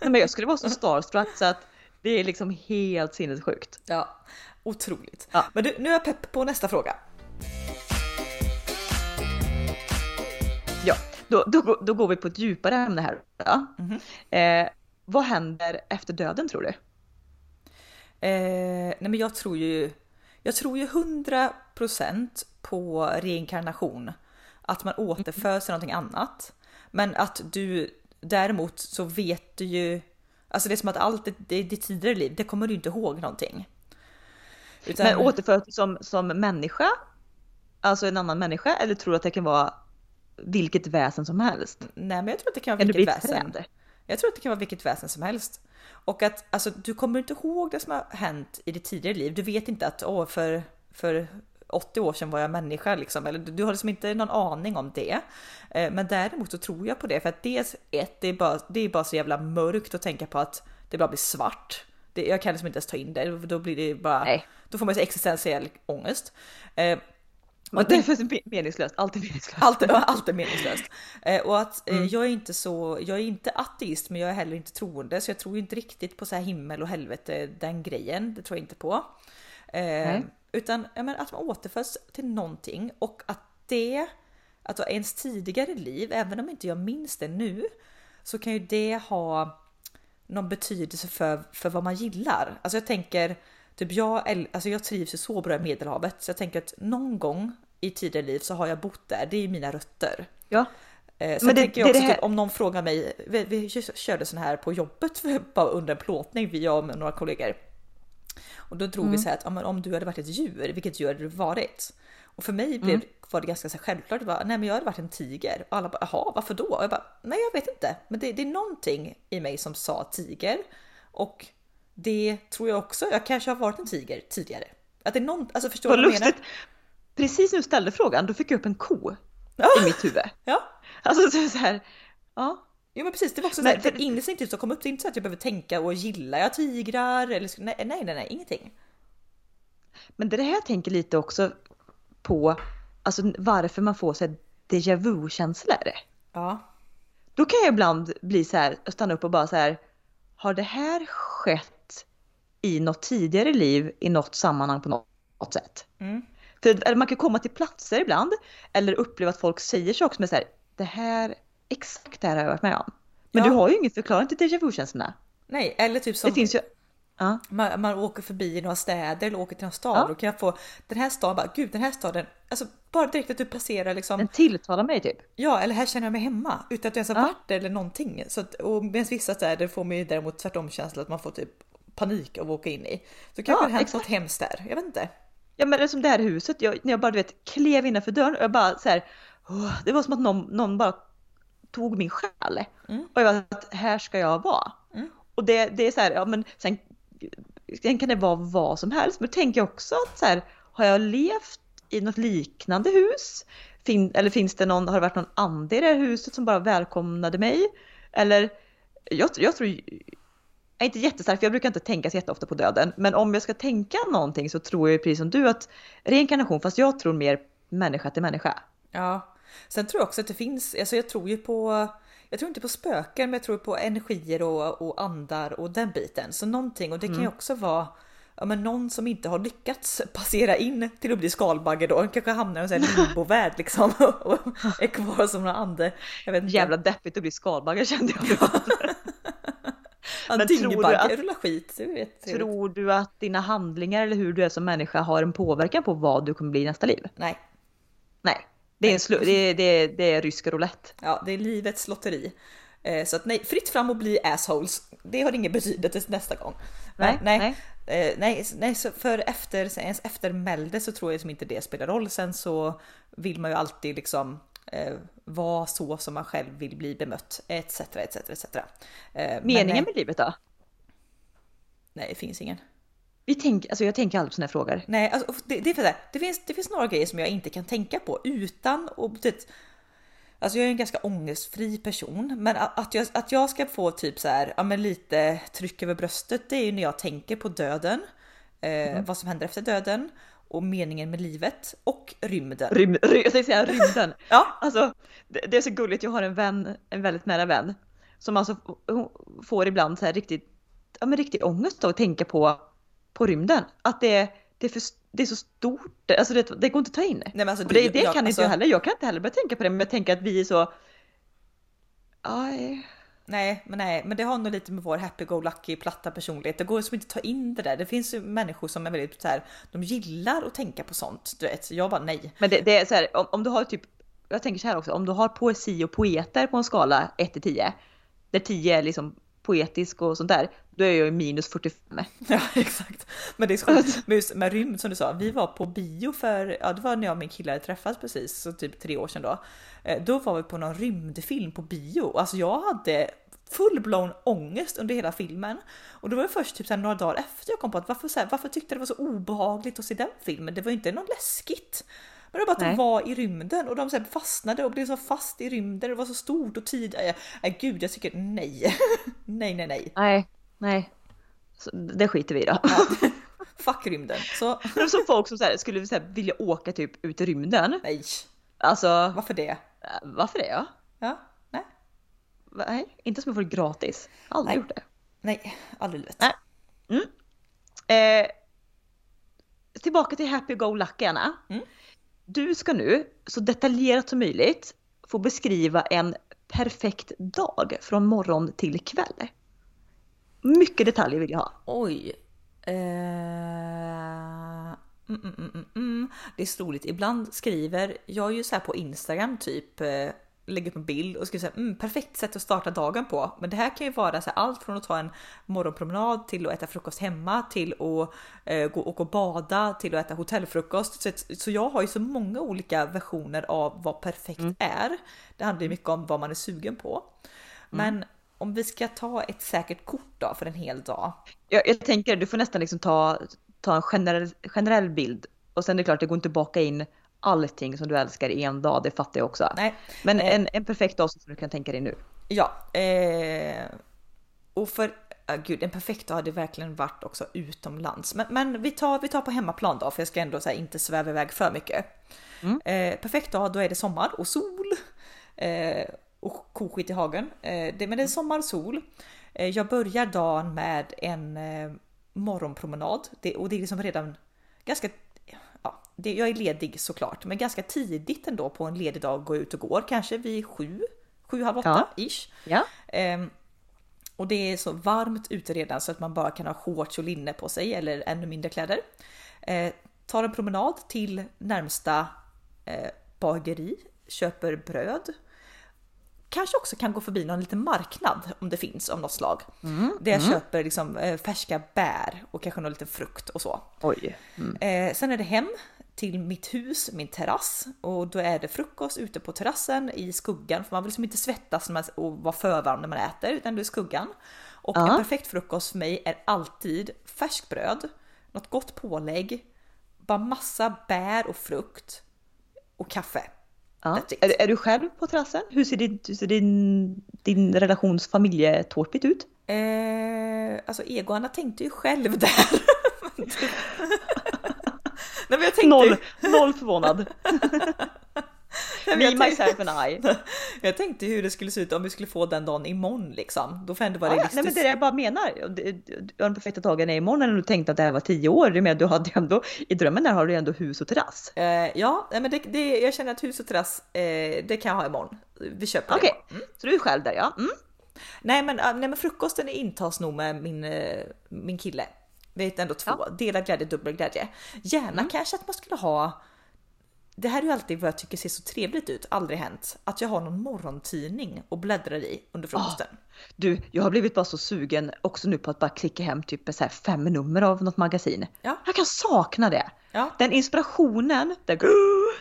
S2: Nej, men jag skulle vara så starstruck så att det är liksom helt sinnessjukt.
S1: Ja, otroligt. Ja. Men du, nu är jag pepp på nästa fråga.
S2: Ja, då, då, då går vi på ett djupare ämne här. Ja. Mm -hmm. eh, vad händer efter döden tror du?
S1: Eh, nej men jag tror ju, jag tror ju 100% på reinkarnation. Att man återförs till någonting annat. Men att du Däremot så vet du ju Alltså det är som att allt det, det tidigare liv, det kommer du inte ihåg någonting.
S2: Utan... Men återfört som, som människa? Alltså en annan människa? Eller tror du att det kan vara vilket väsen som helst?
S1: Nej men jag tror att det kan vara vilket väsen. Jag tror att det kan vara vilket väsen som helst. Och att alltså, du kommer inte ihåg det som har hänt i ditt tidigare liv. Du vet inte att åh, för, för 80 år sedan var jag människa liksom. Eller du har liksom inte någon aning om det. Eh, men däremot så tror jag på det för att dels ett, det är bara, det är bara så jävla mörkt att tänka på att det bara blir svart. Det, jag kan liksom inte ens ta in det, då blir det bara, Nej. då får man så existentiell ångest.
S2: Eh, och det är meningslöst, allt är meningslöst.
S1: Allt, allt är meningslöst. Och att eh, mm. jag är inte så, jag är inte ateist men jag är heller inte troende så jag tror inte riktigt på så här himmel och helvete, den grejen, det tror jag inte på. Eh, utan ja, men att man återförs till någonting och att det, att ens tidigare liv, även om inte jag minns det nu, så kan ju det ha någon betydelse för, för vad man gillar. Alltså jag tänker, typ jag, alltså jag trivs ju så bra i Medelhavet så jag tänker att någon gång i tidigare liv så har jag bott där, det är mina rötter.
S2: Ja.
S1: Eh, så Men det, tänker jag också, det typ, om någon frågar mig, vi, vi körde sån här på jobbet bara under en plåtning, vi och några kollegor. Och då drog mm. vi så här att om du hade varit ett djur, vilket djur hade du varit? Och för mig blev, mm. var det ganska så självklart. Det var, nej men jag hade varit en tiger. Och alla bara, jaha varför då? Och jag bara, nej jag vet inte. Men det, det är någonting i mig som sa tiger. Och det tror jag också, jag kanske har varit en tiger tidigare. Att det är någon, alltså förstår du vad jag menar?
S2: Precis när du ställde frågan, då fick jag upp en ko ja. i mitt huvud.
S1: Ja.
S2: Alltså så här, ja.
S1: Jo men precis, det var också såhär, för instinktivt som kom upp, det är inte så att jag behöver tänka och gillar jag tigrar eller nej, nej, nej, nej ingenting.
S2: Men det är det här jag tänker lite också på, alltså varför man får såhär déjà vu-känslor.
S1: Ja.
S2: Då kan jag ibland bli så här, stanna upp och bara så här, har det här skett i något tidigare liv i något sammanhang på något sätt?
S1: Mm.
S2: För man kan komma till platser ibland eller uppleva att folk säger saker som är så här, det här exakt det här har jag varit med om. Men ja. du har ju ingen förklaring till déjà vu-känslorna.
S1: Nej, eller typ som...
S2: Det finns ju...
S1: Ja. Man, man, åker förbi några städer eller åker till en stad ja. och kan få den här staden, bara, gud den här staden, alltså bara direkt att du passerar liksom.
S2: Den tilltalar mig typ.
S1: Ja, eller här känner jag mig hemma utan att jag ens har ja. varit eller någonting. Så att, och medan vissa städer får man ju däremot tvärtom känsla att man får typ panik av att åka in i. Så kanske ja, det hänt något hemskt där, jag vet inte.
S2: Ja men det är som det här huset, jag, när jag bara du vet klev innanför dörren och jag bara så här, oh, det var som att någon, någon bara tog min själ. Mm. Och jag var att här ska jag vara. Mm. Och det, det är så här, ja men sen, sen kan det vara vad som helst. Men tänker jag också att så här, har jag levt i något liknande hus? Fin, eller finns det någon, har det varit någon ande i det här huset som bara välkomnade mig? Eller jag, jag tror, jag är inte jättestark för jag brukar inte tänka så jätteofta på döden. Men om jag ska tänka någonting så tror jag precis som du att reinkarnation, fast jag tror mer människa till människa.
S1: Ja, Sen tror jag också att det finns, alltså jag tror ju på jag tror inte på spöken, men jag tror på energier och, och andar och den biten. Så någonting, och det kan ju mm. också vara ja, men någon som inte har lyckats passera in till att bli skalbagge då, kanske hamnar i en limbovärld liksom och är kvar som någon ande.
S2: Jag vet inte. Jävla deppigt att bli skalbagge kände jag.
S1: men tror du, att, rulla skit, du vet,
S2: tror du att dina handlingar eller hur du är som människa har en påverkan på vad du kommer bli i nästa liv?
S1: Nej.
S2: Nej. Det är, en slu- det, är, det, är, det är rysk roulette.
S1: Ja, det är livets lotteri. Eh, så att nej, fritt fram och bli assholes. Det har ingen betydelse nästa gång.
S2: Nej, nej,
S1: nej. Eh, nej, nej så för efter, ens eftermälde så tror jag som inte det spelar roll. Sen så vill man ju alltid liksom eh, vara så som man själv vill bli bemött, etc. etc, etc.
S2: Eh, Meningen med livet då?
S1: Nej, det finns ingen.
S2: Vi tänk, alltså jag tänker aldrig på sådana här frågor.
S1: Nej, alltså, det, det, är för det, det, finns, det finns några grejer som jag inte kan tänka på utan och det, Alltså jag är en ganska ångestfri person, men att jag, att jag ska få typ så här, ja men lite tryck över bröstet, det är ju när jag tänker på döden, eh, mm. vad som händer efter döden och meningen med livet och rymden.
S2: Rym, ry, jag säga rymden. ja. Alltså det, det, är så gulligt, jag har en vän, en väldigt nära vän som alltså får ibland så här riktigt, ja men riktig ångest av att tänka på på rymden. Att det, det, är, för, det är så stort, alltså det, det går inte att ta in. Nej, men alltså, det, det, det jag, kan alltså, inte jag heller, jag kan inte heller börja tänka på det, men jag tänker att vi är så... Aj.
S1: Nej, men nej, men det har nog lite med vår happy-go-lucky platta personlighet. Det går som inte att ta in det där. Det finns ju människor som är väldigt så här, de gillar att tänka på sånt. Du vet, jag bara nej.
S2: Men det, det är så här, om, om, du har typ, jag tänker så här också, om du har poesi och poeter på en skala 1 till 10, där 10 är liksom poetisk och sånt där, då är jag minus 45.
S1: Ja exakt. Men det är så med, med rymd som du sa, vi var på bio för, ja det var när jag och min kille hade träffats precis, så typ tre år sedan då. Eh, då var vi på någon rymdfilm på bio. Alltså jag hade full-blown ångest under hela filmen. Och det var först typ så några dagar efter jag kom på att varför, så här, varför tyckte jag det var så obehagligt att se den filmen? Det var ju inte något läskigt. Men det var bara att de var i rymden och de så fastnade och blev så fast i rymden. Det var så stort och tid. Nej, gud, jag tycker nej. nej, nej, nej.
S2: Nej, nej. Så det skiter vi i då.
S1: Fuck rymden. Så.
S2: Men som folk som så här, skulle så här, vilja åka typ ut i rymden.
S1: Nej.
S2: Alltså.
S1: Varför det?
S2: Varför det ja?
S1: Ja, nej.
S2: Nej, inte som att få det gratis. Aldrig nej. gjort det.
S1: Nej, aldrig
S2: livet. Nej. Mm. Eh, tillbaka till Happy Go Lucky Anna. Mm. Du ska nu så detaljerat som möjligt få beskriva en perfekt dag från morgon till kväll. Mycket detaljer vill jag ha.
S1: Oj. Eh... Mm, mm, mm, mm, mm. det är så roligt. Ibland skriver jag ju så här på Instagram typ eh, lägga upp en bild och skriva säga mm, perfekt sätt att starta dagen på. Men det här kan ju vara så här, allt från att ta en morgonpromenad till att äta frukost hemma till att eh, gå och bada till att äta hotellfrukost. Så, så jag har ju så många olika versioner av vad perfekt mm. är. Det handlar ju mycket om vad man är sugen på. Men mm. om vi ska ta ett säkert kort då för en hel dag.
S2: Jag, jag tänker du får nästan liksom ta, ta en generell, generell bild och sen är det klart det går inte att baka in allting som du älskar i en dag, det fattar jag också.
S1: Nej.
S2: Men eh, en, en perfekt dag som du kan tänka dig nu.
S1: Ja, eh, och för uh, gud, en perfekt dag hade verkligen varit också utomlands. Men, men vi, tar, vi tar på hemmaplan då, för jag ska ändå här, inte sväva iväg för mycket. Mm. Eh, perfekt dag, då är det sommar och sol. Eh, och koskit i hagen. Eh, det, men det är sommar, sol. Eh, jag börjar dagen med en eh, morgonpromenad det, och det är liksom redan ganska det, jag är ledig såklart, men ganska tidigt ändå på en ledig dag gå ut och går, kanske vid sju, sju, halv åtta ja. ish.
S2: Ja.
S1: Um, och det är så varmt ute redan så att man bara kan ha shorts och linne på sig eller ännu mindre kläder. Eh, tar en promenad till närmsta eh, bageri, köper bröd. Kanske också kan gå förbi någon liten marknad om det finns av något slag. Mm, där jag mm. köper liksom, eh, färska bär och kanske någon liten frukt och så.
S2: Oj.
S1: Mm. Eh, sen är det hem till mitt hus, min terrass och då är det frukost ute på terrassen i skuggan för man vill liksom inte svettas och vara för varm när man äter utan det är skuggan. Och ja. en perfekt frukost för mig är alltid färskbröd, något gott pålägg, bara massa bär och frukt och kaffe.
S2: Ja. Är, är, du själv på terrassen? Hur ser, din, hur ser din, din relations familjetårtbit ut?
S1: Eh, alltså Egoanna tänkte ju själv där. Nej, men jag tänkte...
S2: noll, noll förvånad. Me, myself and I.
S1: Jag tänkte hur det skulle se ut om vi skulle få den dagen imorgon liksom. Då får ändå vara
S2: realistiskt. Nej men det är jag bara menar. Den perfekta dagen är imorgon när du tänkte att det här var tio år. Det med, du hade ändå, I drömmen där har du ändå hus och terrass.
S1: Uh, ja, men det, det, jag känner att hus och terrass, uh, det kan jag ha imorgon. Vi köper det
S2: Okej, okay. mm. så du är själv där ja. Mm.
S1: Nej, men, nej men frukosten intas nog med min, min kille. Vi är ändå två. Ja. Delad glädje, dubbel glädje. Gärna mm. kanske att man skulle ha det här är ju alltid vad jag tycker ser så trevligt ut, aldrig hänt, att jag har någon morgontidning och bläddrar i under frukosten. Ah,
S2: du, jag har blivit bara så sugen också nu på att bara klicka hem typ så här fem nummer av något magasin.
S1: Ja.
S2: Jag kan sakna det.
S1: Ja.
S2: Den inspirationen, det,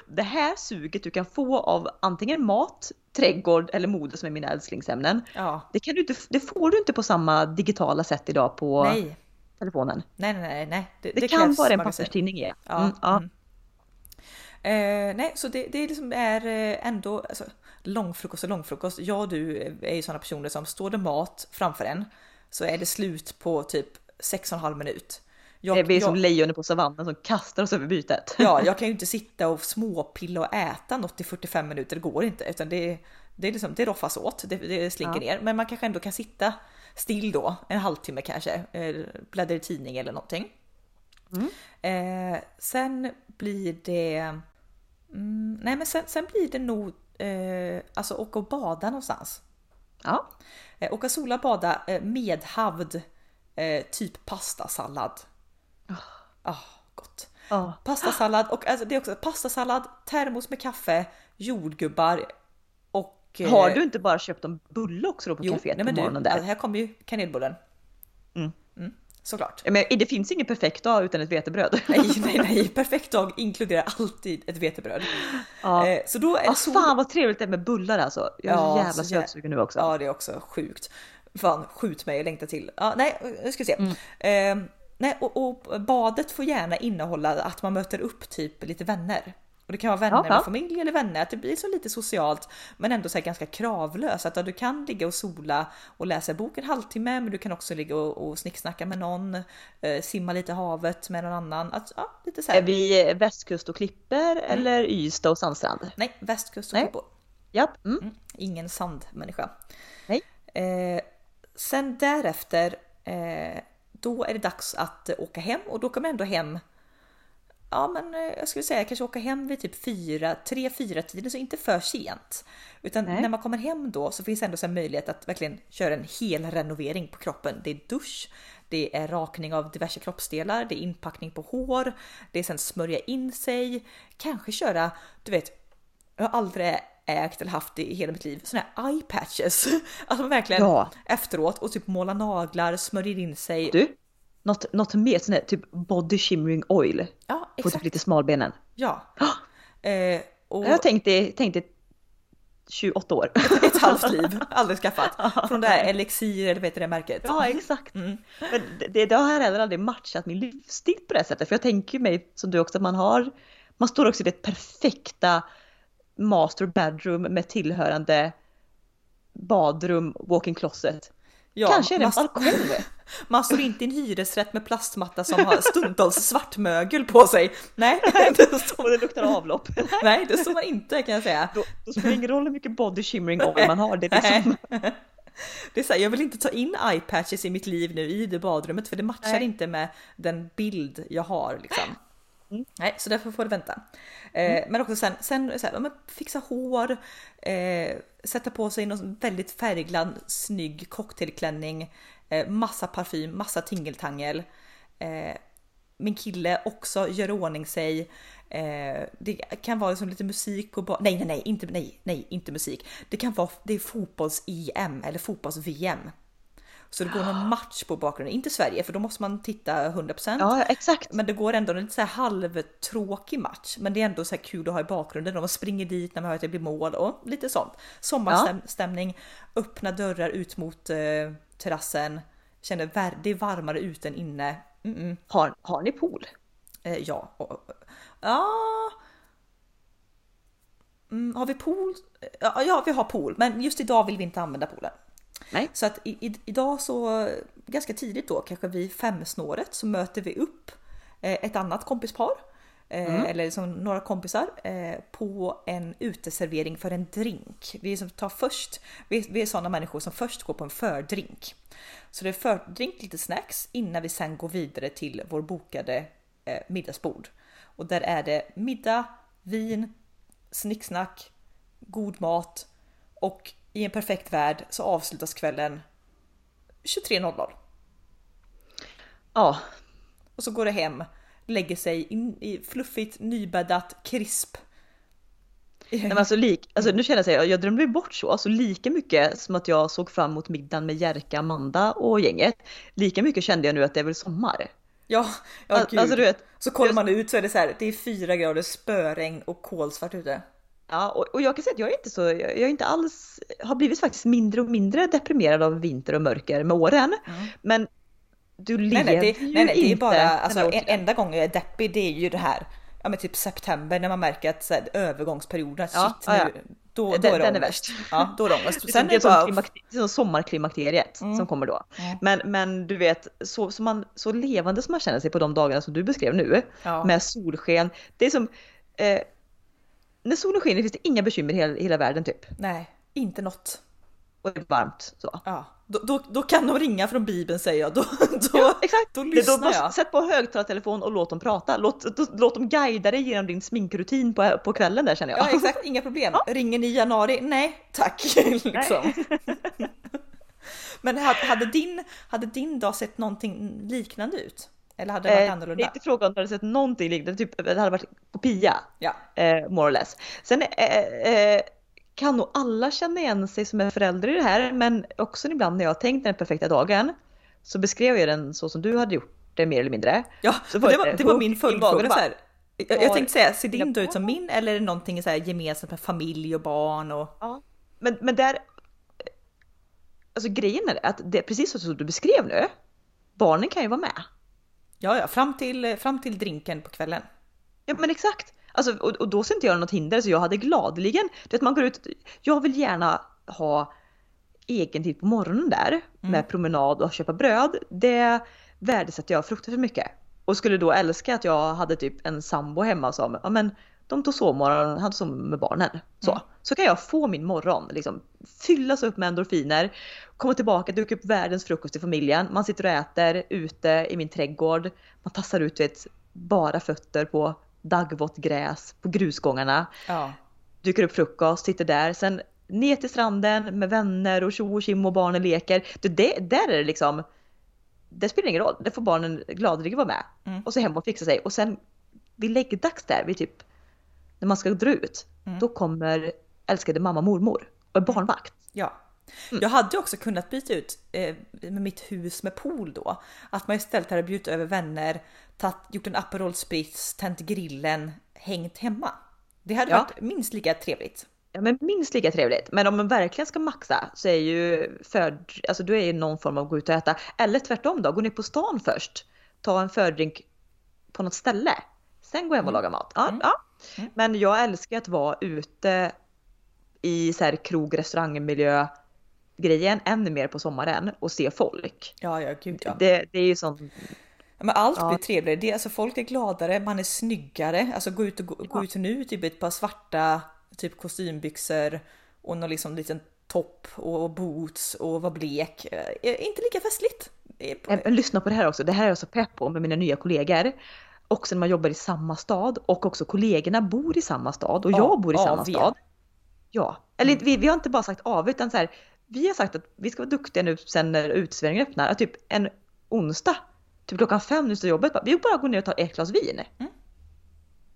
S2: det här suget du kan få av antingen mat, trädgård eller mode som är mina älsklingsämnen.
S1: Ja.
S2: Det, kan du inte, det får du inte på samma digitala sätt idag på
S1: Nej
S2: telefonen.
S1: Nej, nej, nej. nej.
S2: Det, det, det kan vara en papperstidning
S1: ge. Ja. Mm, ja. Mm. Eh, nej, så det, det liksom är eh, ändå alltså, långfrukost och långfrukost. Jag och du är ju sådana personer som står det mat framför en så är det slut på typ 6,5 minut.
S2: Jag, vi är som lejonen på savannen som kastar oss över bytet.
S1: Ja, jag kan ju inte sitta och småpilla och äta något i 45 minuter, det går inte. Utan det, det, är liksom, det roffas åt, det, det slinker ja. ner. Men man kanske ändå kan sitta still då, en halvtimme kanske, eh, bläddra i tidning eller någonting. Mm. Eh, sen blir det... Mm, nej men sen, sen, blir det nog eh, alltså åka och bada någonstans.
S2: Ja.
S1: Eh, åka sola bada eh, med havd, eh, typ pastasallad.
S2: Oh.
S1: Oh, gott. Oh. Pastasallad och alltså, det är också pastasallad, termos med kaffe, jordgubbar
S2: Och, har du inte bara köpt en bulle också då på jo, kaféet nej, på morgonen du, där?
S1: här kommer ju kanelbullen. Mm. Såklart.
S2: Men det finns ingen perfekt dag utan ett vetebröd.
S1: Nej, nej, nej. Perfekt dag inkluderar alltid ett vetebröd.
S2: Ja. Eh, så då är ah, sol... Fan vad trevligt det är med bullar alltså. Jag är ja, så jävla sötsugen nu också.
S1: Ja, det är också sjukt. Fan, skjut mig och längta till. Ja, nej, nu ska vi se. Mm. Eh, nej, och, och badet får gärna innehålla att man möter upp typ lite vänner. Och det kan vara vänner ja, med familj eller vänner, att det blir så lite socialt men ändå så ganska kravlöst. Att du kan ligga och sola och läsa bok en halvtimme men du kan också ligga och, och snicksnacka med någon, eh, simma lite i havet med någon annan. Att, ja, lite så
S2: här. Är vi västkust och klipper mm. eller Ystad och sandstrand?
S1: Nej, västkust och klippor.
S2: Japp. Mm. Mm.
S1: Ingen sandmänniska.
S2: Nej.
S1: Eh, sen därefter, eh, då är det dags att åka hem och då kommer ändå hem ja men eh, jag skulle säga kanske åka hem vid typ 4, 3-4 tiden, så inte för sent. Utan Nej. när man kommer hem då så finns ändå en möjlighet att verkligen köra en hel renovering på kroppen. Det är dusch, det är rakning av diverse kroppsdelar, det är inpackning på hår, det är sen smörja in sig, kanske köra, du vet, jag har aldrig ägt eller haft det i hela mitt liv, såna här eye patches. Alltså verkligen ja. efteråt och typ måla naglar, smörjer in sig.
S2: Du, något, något mer sån här typ body shimmering oil.
S1: Ja,
S2: exakt. På typ lite smalbenen.
S1: Ja. Eh, och...
S2: Jag tänkte, tänkte 28 år.
S1: Ett, ett halvt liv, aldrig skaffat. Från det här Elixir eller vad heter det märket?
S2: Ja exakt. Mm. Men det, det har heller aldrig matchat min livsstil på det sättet. För jag tänker mig som du också att man har, man står också i det perfekta master bedroom med tillhörande badrum, walking closet. Ja, Kanske är det en balkong.
S1: Man står inte i en hyresrätt med plastmatta som har stundtals svartmögel på sig. Nej,
S2: det står... det luktar avlopp.
S1: Nej, det står man inte kan jag säga.
S2: Då, då spelar det ingen roll hur mycket body shimmering oil man har. Det är liksom...
S1: Det är så här, jag vill inte ta in eye patches i mitt liv nu i det badrummet för det matchar Nej. inte med den bild jag har liksom. Mm. Nej, så därför får det vänta. Eh, mm. Men också sen, sen så här, fixa hår, eh, sätta på sig någon väldigt färgglad snygg cocktailklänning, eh, massa parfym, massa tingeltangel. Eh, min kille också gör ordning sig. Eh, det kan vara liksom lite musik på Nej, nej, nej, inte, nej, nej, inte musik. Det kan vara det är fotbolls-EM eller fotbolls-VM. Så det går någon match på bakgrunden, inte Sverige för då måste man titta 100%.
S2: Ja exakt.
S1: Men det går ändå en lite så här halvtråkig match. Men det är ändå så här kul att ha i bakgrunden. De springer dit när man hör att det blir mål och lite sånt. Sommarstämning, ja. öppna dörrar ut mot eh, terrassen. Känner det är varmare ute än inne.
S2: Mm -mm. Har, har ni pool?
S1: Eh, ja. Ja. Mm, har vi pool? Ja, ja, vi har pool, men just idag vill vi inte använda poolen.
S2: Nej.
S1: Så att i, i, idag så ganska tidigt då, kanske vid femsnåret så möter vi upp eh, ett annat kompispar eh, mm. eller liksom några kompisar eh, på en uteservering för en drink. Vi, som tar först, vi, vi är sådana människor som först går på en fördrink. Så det är fördrink, lite snacks innan vi sen går vidare till vår bokade middagsbord. Och där är det middag, vin, snicksnack, god mat och i en perfekt värld så avslutas kvällen 23.00.
S2: Ja.
S1: Och så går det hem, lägger sig in i fluffigt, nybäddat, krisp.
S2: Nej, men alltså, lik, alltså, nu känner jag att jag drömde bort så, alltså lika mycket som att jag såg fram emot middagen med Jerka, Amanda och gänget. Lika mycket kände jag nu att det är väl sommar.
S1: Ja, ja gud. Alltså, vet, så kollar man ut så är det så här, det är fyra grader spöregn och kolsvart ute.
S2: Ja, och, och, jag kan säga att jag är inte så, jag, är inte alls, har blivit faktiskt mindre och mindre deprimerad av vinter och mörker med åren. Mm. Men du lever nej, nej, det, ju nej, nej, det är bara,
S1: alltså en, enda gången jag är deppig det är ju det här, ja men typ september när man märker att så här, övergångsperioden, shit ja, ja. nu, då, då den, är det den är värst. Ja, då är det ångest.
S2: Sen det är, bara... som, som sommarklimakteriet mm. som kommer då. Mm. Men, men du vet, så, så, man, så levande som man känner sig på de dagarna som du beskrev nu, ja. med solsken. Det är som, eh, när solen skiner finns det inga bekymmer i hela, hela världen typ.
S1: Nej, inte något.
S2: Och det är varmt så.
S1: Ja, då, då, då, kan de ringa från bibeln säger jag. Då, då, ja, exakt. då lyssnar då, jag.
S2: Sätt på högtalartelefon och låt dem prata. Låt, då, låt dem guida dig genom din sminkrutin på, på kvällen där känner jag.
S1: Ja exakt, inga problem. Ja. Ringer ni i januari? Nej, tack. liksom. Men hade din, hade din dag sett någonting liknande ut? Eller hade det varit eh, annorlunda?
S2: Det är inte frågan om du hade sett någonting liknande, typ det hade varit kopia.
S1: Ja.
S2: Eh, more or less. Sen eh, eh, kan nog alla känna igen sig som är förälder i det här, men också ibland när jag har tänkt den perfekta dagen så beskrev jag den så som du hade gjort det mer eller mindre.
S1: Ja, det var, det var min följdfråga. Så här. Jag, jag tänkte säga, ser din ut som min eller är det någonting så här gemensamt med familj och barn? Och...
S2: Ja, men, men där... Alltså grejen är att det är precis så som du beskrev nu. Barnen kan ju vara med.
S1: Ja, ja, fram till, fram till drinken på kvällen.
S2: Ja, men exakt. Alltså, och, och då ser inte jag något hinder så jag hade gladeligen, du vet man går ut, jag vill gärna ha egen tid på morgonen där mm. med promenad och köpa bröd. Det värdesätter jag fruktansvärt mycket. Och skulle då älska att jag hade typ en sambo hemma som, ja men de tog sovmorgon, hade som med barnen. Så. Mm. så kan jag få min morgon, liksom fyllas upp med endorfiner, komma tillbaka, duka upp världens frukost till familjen. Man sitter och äter ute i min trädgård, man tassar ut vet, bara fötter på daggvått gräs på grusgångarna. Ja. Dukar upp frukost, sitter där. Sen ner till stranden med vänner och tjo och kim och barnen leker. Det, det, där är det liksom, det spelar ingen roll, det får barnen gladeligen vara med. Mm. Och så hem och fixa sig. Och sen vid läggdags där, vid typ när man ska dra ut, mm. då kommer älskade mamma mormor och är barnvakt.
S1: Ja. Mm. Jag hade också kunnat byta ut eh, med mitt hus med pool då. Att man istället hade bjudit över vänner, tatt, gjort en Aperol Spritz, tänt grillen, hängt hemma. Det hade ja. varit minst lika trevligt.
S2: Ja men minst lika trevligt. Men om man verkligen ska maxa så är ju för, alltså då är ju någon form av gå ut och äta. Eller tvärtom då, gå ner på stan först. Ta en fördrink på något ställe. Sen gå hem och mm. laga mat. Ja, mm. ja. Mm. Men jag älskar att vara ute i så här krog, restaurangmiljö grejen ännu mer på sommaren och se folk.
S1: Ja, ja, gud ja.
S2: Det, det är ju sånt
S1: men allt ja. blir trevligare. Det, alltså, folk är gladare, man är snyggare. Alltså gå ut, och, gå, ja. gå ut nu typ ett par svarta typ kostymbyxor och någon liksom liten topp och boots och vara blek. Eh, inte lika festligt.
S2: Lyssna på det här också. Det här är jag så pepp på med mina nya kollegor. Också när man jobbar i samma stad och också kollegorna bor i samma stad och ja, jag bor i samma stad. Ja, eller mm. vi, vi har inte bara sagt av utan så här. Vi har sagt att vi ska vara duktiga nu sen när uteserveringen öppnar. Att typ en onsdag typ klockan fem nu står jobbet, bara, vi bara går ner och tar ett glas vin. Mm.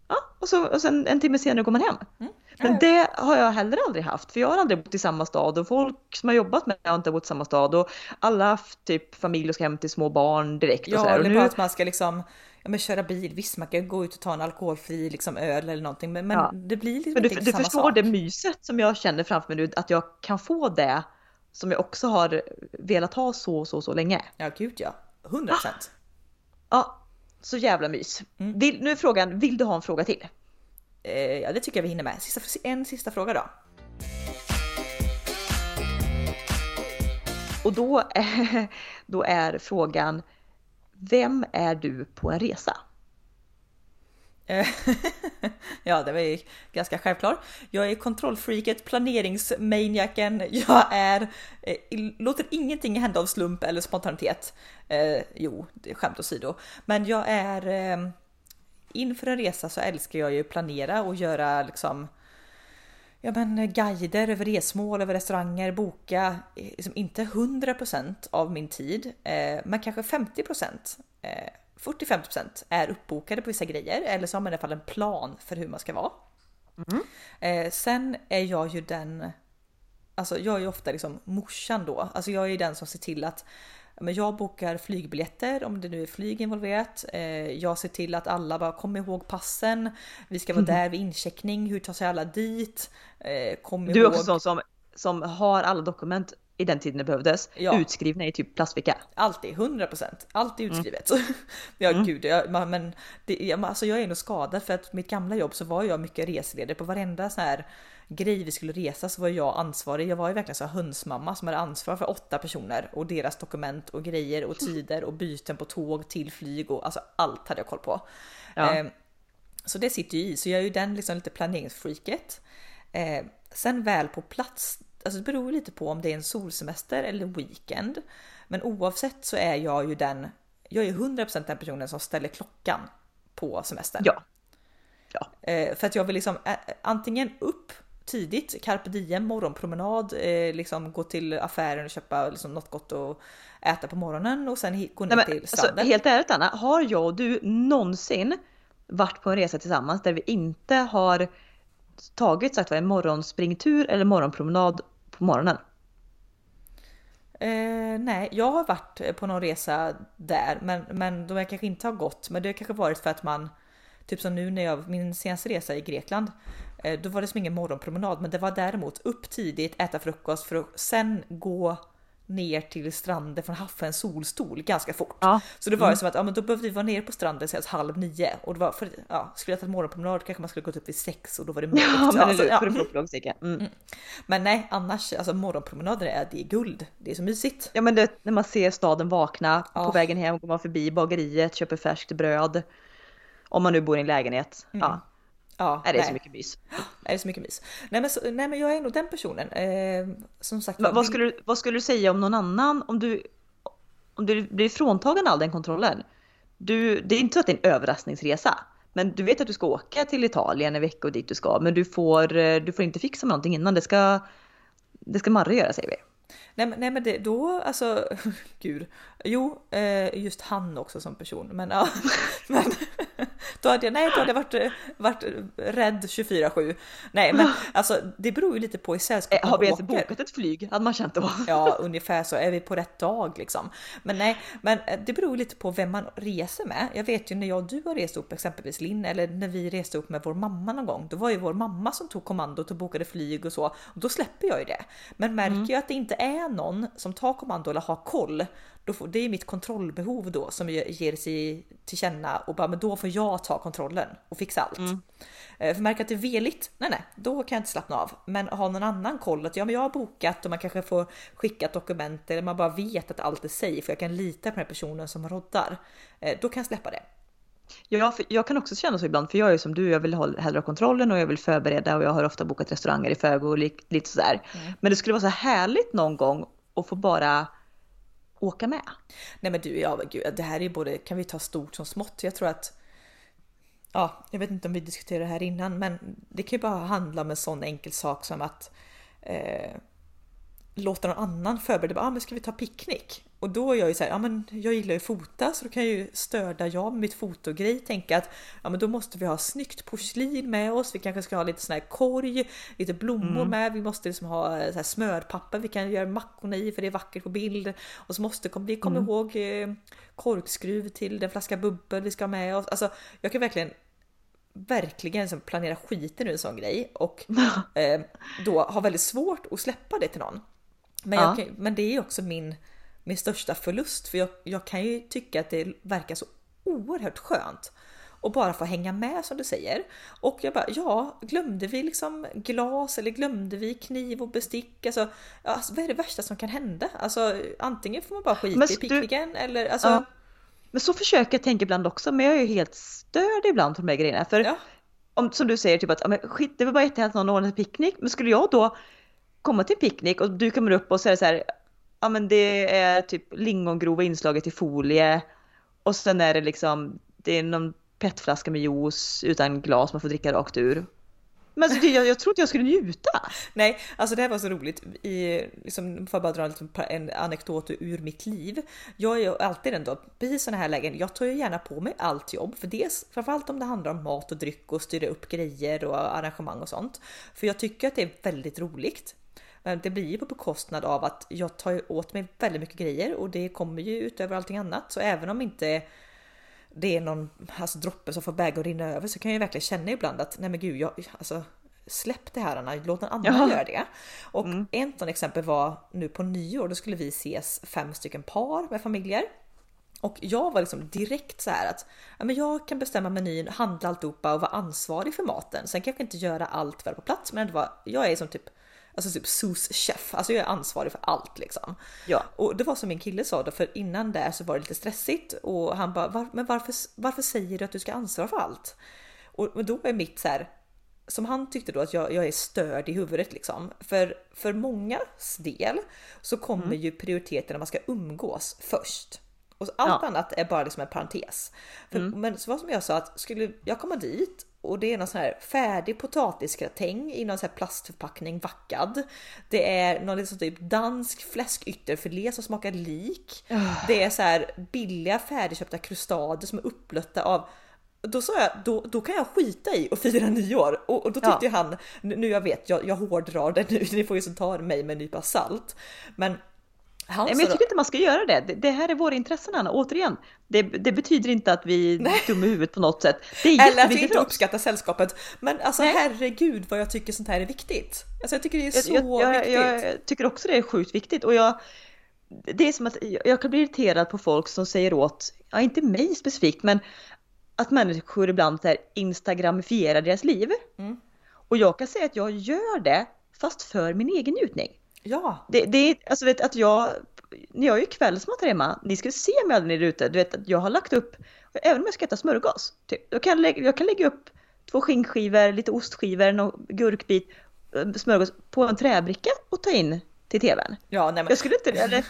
S2: Ja, och, så, och sen en timme senare går man hem. Mm. Men det har jag heller aldrig haft, för jag har aldrig bott i samma stad och folk som har jobbat med mig har inte bott i samma stad och alla har haft typ familj och ska hem till små barn direkt.
S1: Ja,
S2: och sådär.
S1: eller bara att man ska liksom ja, men köra bil, visst man kan gå ut och ta en alkoholfri liksom, öl eller någonting men, men ja. det blir liksom men
S2: du, du förstår sak. det myset som jag känner framför mig nu, att jag kan få det som jag också har velat ha så så så länge.
S1: Ja gud ja, 100 procent.
S2: Ja, så jävla mys. Mm. Vill, nu är frågan, vill du ha en fråga till?
S1: Eh, ja, det tycker jag vi hinner med. Sista, en sista fråga då.
S2: Och då, då är frågan, vem är du på en resa?
S1: ja, det var ju ganska självklart. Jag är kontrollfreaket, planeringsmaniaken, jag är... Eh, låter ingenting hända av slump eller spontanitet. Eh, jo, det är skämt åsido. Men jag är... Eh, inför en resa så älskar jag ju planera och göra liksom ja, men guider över resmål, över restauranger, boka liksom inte 100% av min tid, eh, men kanske 50%. Eh, 40-50% är uppbokade på vissa grejer eller så har man i alla fall en plan för hur man ska vara. Mm. Eh, sen är jag ju den, alltså jag är ju ofta liksom morsan då, alltså jag är ju den som ser till att men jag bokar flygbiljetter om det nu är flyg involverat. Eh, jag ser till att alla bara kommer ihåg passen. Vi ska vara mm. där vid incheckning. Hur tar sig alla dit?
S2: Eh, kom du är ihåg... också sån som, som har alla dokument i den tiden det behövdes. Ja. Utskrivna i typ plastficka.
S1: Alltid, 100%. Alltid mm. utskrivet. Mm. ja mm. gud, jag, men det, alltså jag är nog skadad för att mitt gamla jobb så var jag mycket reseledare på varenda sån här grej vi skulle resa så var jag ansvarig. Jag var ju verkligen så hönsmamma som hade ansvar för åtta personer och deras dokument och grejer och tider och byten på tåg till flyg och alltså allt hade jag koll på. Ja. Eh, så det sitter ju i, så jag är ju den liksom lite planeringsfreaket. Eh, sen väl på plats alltså det beror lite på om det är en solsemester eller weekend. Men oavsett så är jag ju den, jag är 100% den personen som ställer klockan på semestern.
S2: Ja. ja.
S1: Eh, för att jag vill liksom antingen upp tidigt, carpe diem, morgonpromenad, eh, liksom gå till affären och köpa liksom något gott och äta på morgonen och sen gå ner Nej, till alltså, stranden.
S2: Alltså, helt ärligt Anna, har jag och du någonsin varit på en resa tillsammans där vi inte har överhuvudtaget sagt en morgonspringtur eller morgonpromenad på morgonen?
S1: Eh, nej, jag har varit på någon resa där, men, men de kanske inte har gått. Men det har kanske varit för att man, typ som nu när jag, min senaste resa i Grekland, eh, då var det som ingen morgonpromenad, men det var däremot upp tidigt, äta frukost för att sen gå ner till stranden från Haffens solstol ganska fort. Ja. Så det var ju mm. som att ja, men då behövde vi vara nere på stranden sen halv nio och det var för ja, skulle jag tagit morgonpromenad kanske man skulle gått upp vid sex och då var det mörkt. Ja, men, alltså, ja. Mm. Mm. men nej, annars alltså morgonpromenader är det är guld. Det är så mysigt.
S2: Ja, men det, när man ser staden vakna ja. på vägen hem går man förbi bageriet, köper färskt bröd. Om man nu bor i en lägenhet. Mm. Ja. Ja, är det nej. så mycket mys?
S1: Är det så mycket mys? Nej men, så, nej, men jag är nog den personen. Eh, som sagt.
S2: Va, vad, skulle du, vad skulle du säga om någon annan? Om du, om du blir fråntagen all den kontrollen. Du, det är inte så att det är en överraskningsresa. Men du vet att du ska åka till Italien en vecka och dit du ska. Men du får, eh, du får inte fixa med någonting innan. Det ska, det ska Marre göra säger vi.
S1: Nej, nej men det, då, alltså, gud. Jo, eh, just han också som person. Men ja, men då hade jag, nej, då hade jag varit, varit rädd 24-7. Nej, men alltså det beror ju lite på i sällskap
S2: eh, Har vi ens bokat ett flyg? Hade man känt då?
S1: Ja, ungefär så. Är vi på rätt dag liksom? Men nej, men eh, det beror lite på vem man reser med. Jag vet ju när jag och du har rest upp exempelvis Linn, eller när vi reste upp med vår mamma någon gång. Då var ju vår mamma som tog kommandot och bokade flyg och så. Och då släpper jag ju det. Men märker mm. jag att det inte är någon som tar kommando eller har koll, då får, det är mitt kontrollbehov då som ger sig till känna och bara men då får jag ta kontrollen och fixa allt. Mm. Eh, för märker att det är veligt, nej nej, då kan jag inte slappna av. Men ha någon annan koll att ja men jag har bokat och man kanske får skicka ett dokument eller man bara vet att allt är safe för jag kan lita på den personen som roddar. Eh, då kan jag släppa det.
S2: Ja, jag kan också känna så ibland, för jag är som du, jag vill hellre ha kontrollen och jag vill förbereda och jag har ofta bokat restauranger i förväg och lite sådär. Mm. Men det skulle vara så härligt någon gång att få bara åka med.
S1: Nej men du, ja, gud, det här är både, kan vi ta stort som smått? Jag tror att Ja, jag vet inte om vi diskuterade det här innan, men det kan ju bara handla om en sån enkel sak som att eh, låta någon annan förbereda. Ah, men ska vi ta picknick? Och då är jag ju så här, ja men jag gillar ju att fota så då kan jag ju stödja jag med mitt fotogrej tänka att ja men då måste vi ha snyggt porslin med oss. Vi kanske ska ha lite sån här korg, lite blommor mm. med. Vi måste liksom ha så här smörpapper vi kan göra mackorna i för det är vackert på bild. Och så måste vi komma mm. ihåg eh, korkskruv till den flaska bubbel vi ska ha med oss. Alltså jag kan verkligen verkligen liksom planera skiten ur en sån grej och eh, då har väldigt svårt att släppa det till någon. Men, ja. kan, men det är också min min största förlust. För jag, jag kan ju tycka att det verkar så oerhört skönt och bara få hänga med som du säger. Och jag bara, ja, glömde vi liksom glas eller glömde vi kniv och bestick? Alltså, alltså vad är det värsta som kan hända? Alltså antingen får man bara skita i picknicken eller alltså. Ja.
S2: Men så försöker jag tänka ibland också, men jag är ju helt störd ibland på de här grejerna. För ja. om, som du säger, typ att ja, men skit, det var bara jättehärligt att någon ordnade picknick, men skulle jag då komma till en picknick och du kommer upp och säger så här, ja men det är typ lingongrova inslaget i folie och sen är det liksom, det är någon petflaska med juice utan glas man får dricka rakt ur. Men alltså, jag, jag trodde inte jag skulle njuta.
S1: Nej, alltså det här var så roligt. I, liksom, får jag bara dra en anekdot ur mitt liv. Jag är ju alltid ändå, precis sådana här lägen, jag tar ju gärna på mig allt jobb. För dels, framförallt om det handlar om mat och dryck och styra upp grejer och arrangemang och sånt. För jag tycker att det är väldigt roligt. Eh, det blir ju på bekostnad av att jag tar åt mig väldigt mycket grejer och det kommer ju utöver allting annat. Så även om inte det är någon alltså, droppe som får bägaren rinna över så kan jag verkligen känna ibland att nej men gud, jag, alltså, släpp det här Anna, låt någon annan ja. göra det. Och mm. ett sånt exempel var nu på nyår, då skulle vi ses fem stycken par med familjer. Och jag var liksom direkt så här att ja, men jag kan bestämma menyn, handla alltihopa och vara ansvarig för maten. Sen kanske inte göra allt väl på plats, men det var, jag är som typ Alltså typ souschef, alltså jag är ansvarig för allt liksom. Ja. Och det var som min kille sa då, för innan där så var det lite stressigt och han bara, Var, men varför, varför säger du att du ska ansvara för allt? Och, och då är mitt så här, som han tyckte då att jag, jag är störd i huvudet liksom. För, för mångas del så kommer mm. ju prioriteten när man ska umgås först. Och allt ja. annat är bara liksom en parentes. För, mm. Men så var som jag sa att skulle jag komma dit och det är någon sån här färdig potatisgratäng i någon sån här plastförpackning vackad. Det är någon liksom typ dansk fläskytterfilé som smakar lik. Oh. Det är så här billiga färdigköpta krustader som är upplötta av då sa jag, då, då kan jag skita i och fira nyår. Och, och då tyckte ja. han, nu jag vet, jag, jag hårdrar det nu, ni får ju så ta mig med en nypa salt. Men
S2: Nej, men jag tycker inte man ska göra det. Det, det här är våra intressen Anna, återigen. Det, det betyder inte att vi är dumma i huvudet på något sätt.
S1: Eller att vi inte uppskattar sällskapet. Men alltså Nej. herregud vad jag tycker sånt här är viktigt. Alltså jag tycker det är så
S2: jag,
S1: jag,
S2: viktigt. Jag, jag tycker också det är sjukt viktigt och jag det är som att jag kan bli irriterad på folk som säger åt, ja inte mig specifikt, men att människor ibland här instagramifierar deras liv. Mm. Och jag kan säga att jag gör det fast för min egen njutning.
S1: Ja.
S2: Det, det är alltså vet att jag, när jag är kvällsmat här hemma, ni ska se mig när ni är ute, du vet att jag har lagt upp, även om jag ska äta smörgås, typ, jag, kan lägga, jag kan lägga upp två skinkskivor, lite ostskivor, någon gurkbit, eh, smörgås på en träbricka och ta in till tvn.
S1: Ja, nej men...
S2: Jag skulle inte, eller,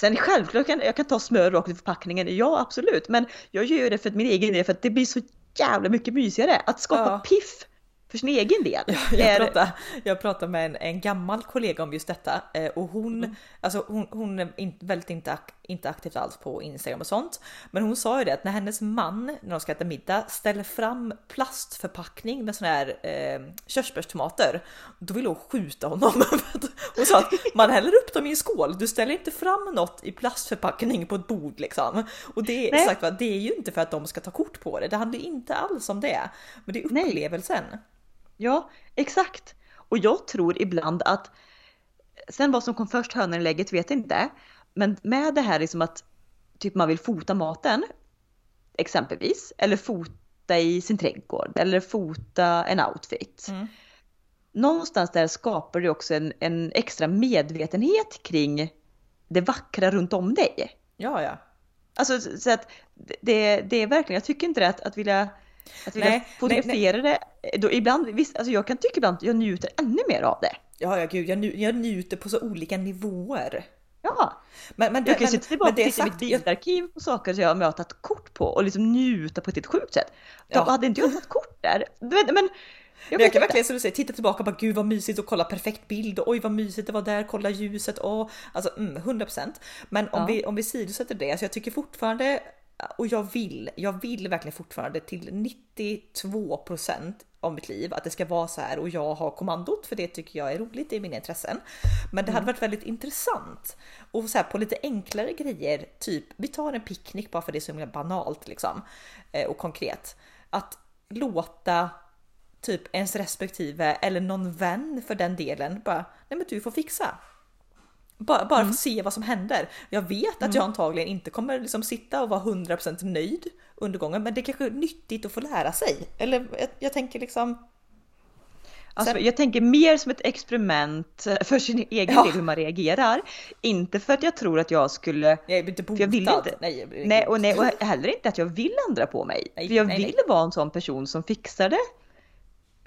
S2: Sen självklart kan jag kan ta smör rakt i förpackningen, ja absolut. Men jag gör det för min egen del för att det blir så jävla mycket mysigare att skapa ja. piff för sin egen del.
S1: Ja, jag, är... pratade, jag pratade med en, en gammal kollega om just detta eh, och hon, mm. alltså hon, hon är väldigt inte, inte aktivt alls på Instagram och sånt. Men hon sa ju det att när hennes man när de ska äta middag ställer fram plastförpackning med såna här eh, körsbärstomater, då vill hon skjuta honom. hon sa att man häller upp dem i en skål, du ställer inte fram något i plastförpackning på ett bord liksom. Och det, sagt, det är ju inte för att de ska ta kort på det, det handlar inte alls om det. Men det är upplevelsen. Nej.
S2: Ja, exakt. Och jag tror ibland att, sen vad som kom först, hönan eller lägget vet jag inte. Men med det här liksom att typ man vill fota maten, exempelvis, eller fota i sin trädgård, eller fota en outfit. Mm. Någonstans där skapar det också en, en extra medvetenhet kring det vackra runt om dig.
S1: Ja, ja.
S2: Alltså så att det, det är verkligen, jag tycker inte det att, att vilja att vilja nej, fotografera det. Då ibland, visst, alltså jag kan tycka ibland att jag njuter ännu mer av det.
S1: Ja, ja gud, jag, nj jag njuter på så olika nivåer.
S2: Ja, men, men, jag kan ju sitta tillbaka och titta i mitt bildarkiv på saker som jag har tagit kort på och liksom njuta på ett helt sjukt sätt. Då ja. hade inte jag tagit kort där. Men, men
S1: jag, jag kan verkligen som du säger, titta tillbaka och bara gud vad mysigt och kolla perfekt bild och oj vad mysigt det var där, kolla ljuset och alltså mm, 100%. Men om ja. vi om vi sidosätter det, så jag tycker fortfarande och jag vill, jag vill verkligen fortfarande till 92% av mitt liv att det ska vara så här och jag har kommandot för det tycker jag är roligt, det är mina intressen. Men det hade mm. varit väldigt intressant och så här på lite enklare grejer, typ vi tar en picknick bara för det är så himla banalt liksom eh, och konkret. Att låta typ ens respektive eller någon vän för den delen bara, nej men du får fixa. Bara, bara mm. för att se vad som händer. Jag vet att mm. jag antagligen inte kommer liksom sitta och vara 100% nöjd under gången, men det är kanske är nyttigt att få lära sig. Eller jag, jag tänker liksom.
S2: Alltså, jag tänker mer som ett experiment för sin egen ja. del hur man reagerar. Inte för att jag tror att jag skulle... Jag
S1: är inte botad. Jag vill inte,
S2: nej, nej, och, nej, och heller inte att jag vill ändra på mig. Nej, för jag nej, vill vara en sån person som fixar det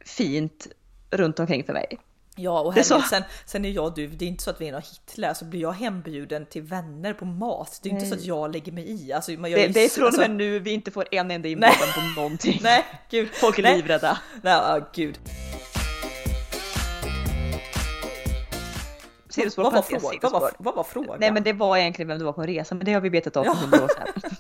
S2: fint runt omkring för mig.
S1: Ja och Henrik, sen, sen är jag och du, det är inte så att vi är några Hitler, så blir jag hembjuden till vänner på mat. Det är Nej. inte så att jag lägger mig i. Alltså,
S2: jag det, det är från och med alltså... nu vi inte får en enda inbjudan på någonting.
S1: Nej, gud.
S2: Folk är Nej. livrädda.
S1: Nej, oh, gud. Vad, var? Vad, var, vad var frågan?
S2: Nej men det var egentligen vem du var på en resa, men det har vi betat av för hundra år sedan.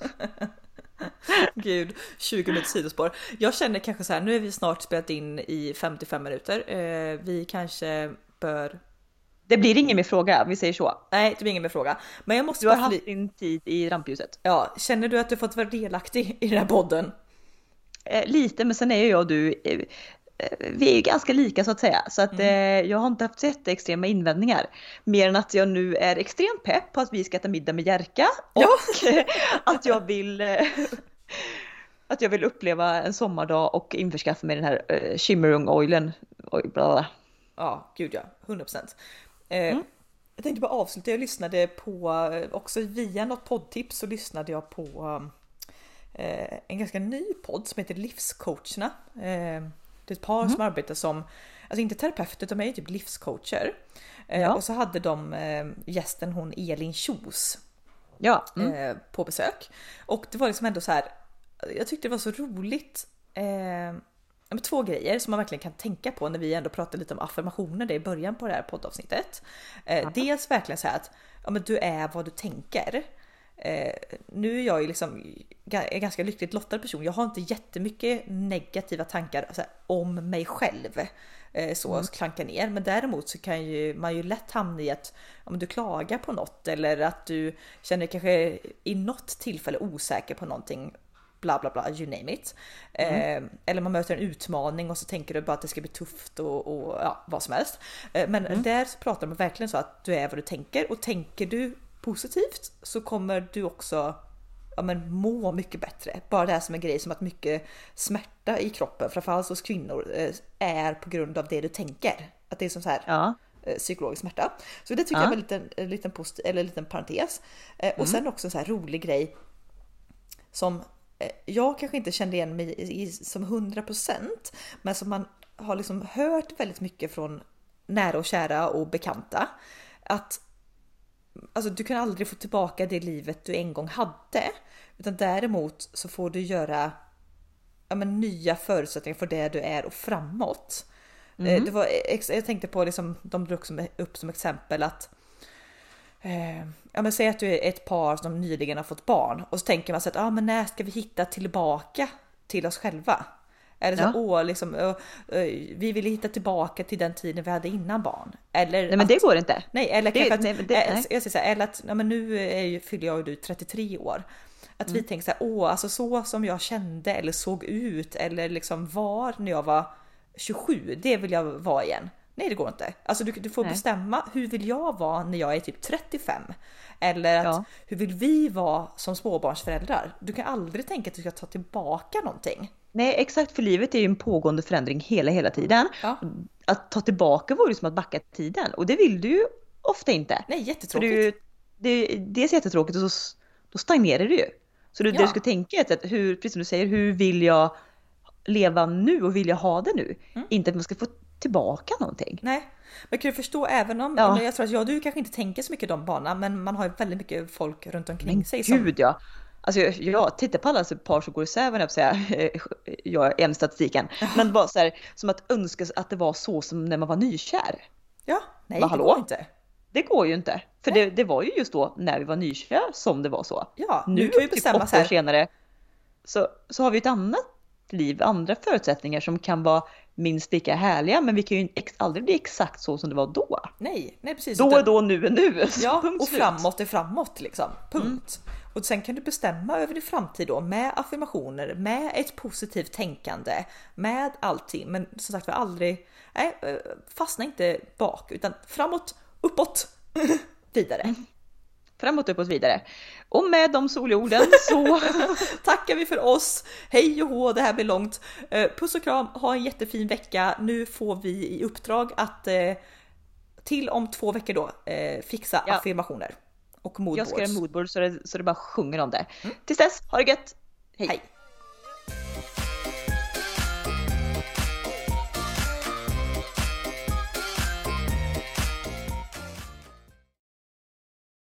S1: Gud, 20 minuter sidospår. Jag känner kanske så här, nu är vi snart spelat in i 55 minuter. Eh, vi kanske bör
S2: det blir ingen mer fråga, vi säger så.
S1: Nej, det blir ingen mer fråga. Men jag måste
S2: Du har haft din tid i rampljuset.
S1: Ja, känner du att du fått vara delaktig i den här podden?
S2: Eh, lite, men sen är ju jag och du, eh, eh, vi är ju ganska lika så att säga. Så att mm. eh, jag har inte haft så extrema invändningar. Mer än att jag nu är extremt pepp på att vi ska äta middag med Jerka. Och ja. att jag vill att jag vill uppleva en sommardag och införskaffa mig den här uh, shimmerung oilen. Oj, bla
S1: Ja, gud ja, 100 procent. Eh, mm. Jag tänkte bara avsluta, jag lyssnade på, också via något poddtips så lyssnade jag på eh, en ganska ny podd som heter Livscoacherna. Eh, det är ett par mm. som arbetar som, alltså inte terapeuter, de är ju typ livscoacher. Eh, ja. Och så hade de eh, gästen hon Elin Kjos
S2: ja.
S1: Mm. Eh, på besök. Och det var liksom ändå så här, jag tyckte det var så roligt. Eh, två grejer som man verkligen kan tänka på när vi ändå pratar lite om affirmationer det i början på det här poddavsnittet. Eh, dels verkligen så här att ja, men du är vad du tänker. eh, nu är jag ju liksom en ganska lyckligt lottad person. Jag har inte jättemycket negativa tankar här, om mig själv. Eh, så mm. klanka ner. Men däremot så kan ju man ju lätt hamna i att om du klagar på något eller att du känner kanske i något tillfälle osäker på någonting bla bla bla, you name it. Mm. Eh, eller man möter en utmaning och så tänker du bara att det ska bli tufft och, och ja, vad som helst. Eh, men mm. där pratar man verkligen så att du är vad du tänker och tänker du positivt så kommer du också ja, men må mycket bättre. Bara det här som en grej som att mycket smärta i kroppen, framförallt hos kvinnor, eh, är på grund av det du tänker. Att det är som så här ja. Eh, psykologisk smärta. Så det tycker ja. jag var en liten, en liten, post, eller en liten parentes. Eh, och mm. sen också en så här rolig grej som jag kanske inte kände igen mig i som 100% men som man har liksom hört väldigt mycket från nära och kära och bekanta. Att alltså, du kan aldrig få tillbaka det livet du en gång hade. Utan däremot så får du göra ja, men, nya förutsättningar för det du är och framåt. Mm. Det var, jag tänkte på det som de drog upp som exempel att eh, ja, men säg att du är ett par som nyligen har fått barn och så tänker man sig att ah, men när ska vi hitta tillbaka till oss själva? Eller så, ja. åh, liksom, ö, ö, vi vill hitta tillbaka till den tiden vi hade innan barn. Eller
S2: nej men att, det går inte.
S1: Nej, eller det, kanske att, nej, det, nej. Jag säger så här, eller att nej, men nu är ju, fyller jag och du 33 år. Att mm. vi tänker så här, åh, alltså så som jag kände eller såg ut eller liksom var när jag var 27, det vill jag vara igen. Nej det går inte. Alltså du, du får Nej. bestämma hur vill jag vara när jag är typ 35? Eller att, ja. hur vill vi vara som småbarnsföräldrar? Du kan aldrig tänka att du ska ta tillbaka någonting.
S2: Nej exakt, för livet är ju en pågående förändring hela hela tiden. Ja. Att ta tillbaka vore ju som att backa tiden och det vill du ju ofta inte.
S1: Nej jättetråkigt. För du,
S2: det, dels jättetråkigt och så, då stagnerar du ju. Så du, ja. det du ska tänka är att hur, precis som du säger, hur vill jag leva nu och vill jag ha det nu? Mm. Inte att man ska få tillbaka någonting.
S1: Nej, men kan du förstå även om, ja. jag tror att jag och du kanske inte tänker så mycket de banorna, men man har ju väldigt mycket folk runt omkring men sig.
S2: Gud som... ja! Alltså jag, jag tittar på alla par som går isär, jag säga, jag är en statistiken. Men bara så här, som att önska att det var så som när man var nykär.
S1: Ja, nej Va, det går inte.
S2: Det går ju inte. För det, det, var ju just då när vi var nykär som det var så.
S1: Ja, nu, nu kan vi typ bestämma typ åtta år
S2: senare så, så har vi ett annat liv, andra förutsättningar som kan vara minst lika härliga men vi kan ju aldrig bli exakt så som det var då.
S1: Nej, nej precis.
S2: Då är då, nu är nu.
S1: Ja, Punkt och slut. framåt är framåt liksom. Punkt. Mm. Och sen kan du bestämma över din framtid då med affirmationer, med ett positivt tänkande, med allting. Men som sagt var aldrig, nej, eh, fastna inte bak utan framåt, uppåt, vidare. Mm.
S2: Framåt, uppåt, vidare. Och med de solorden så
S1: tackar vi för oss. Hej och hå, det här blir långt. Eh, puss och kram, ha en jättefin vecka. Nu får vi i uppdrag att eh, till om två veckor då fixa ja. affirmationer och moodboards.
S2: Jag ska göra moodboard så det, så det bara sjunger om det. Mm. Tills dess, ha det gött! Hej! Hej.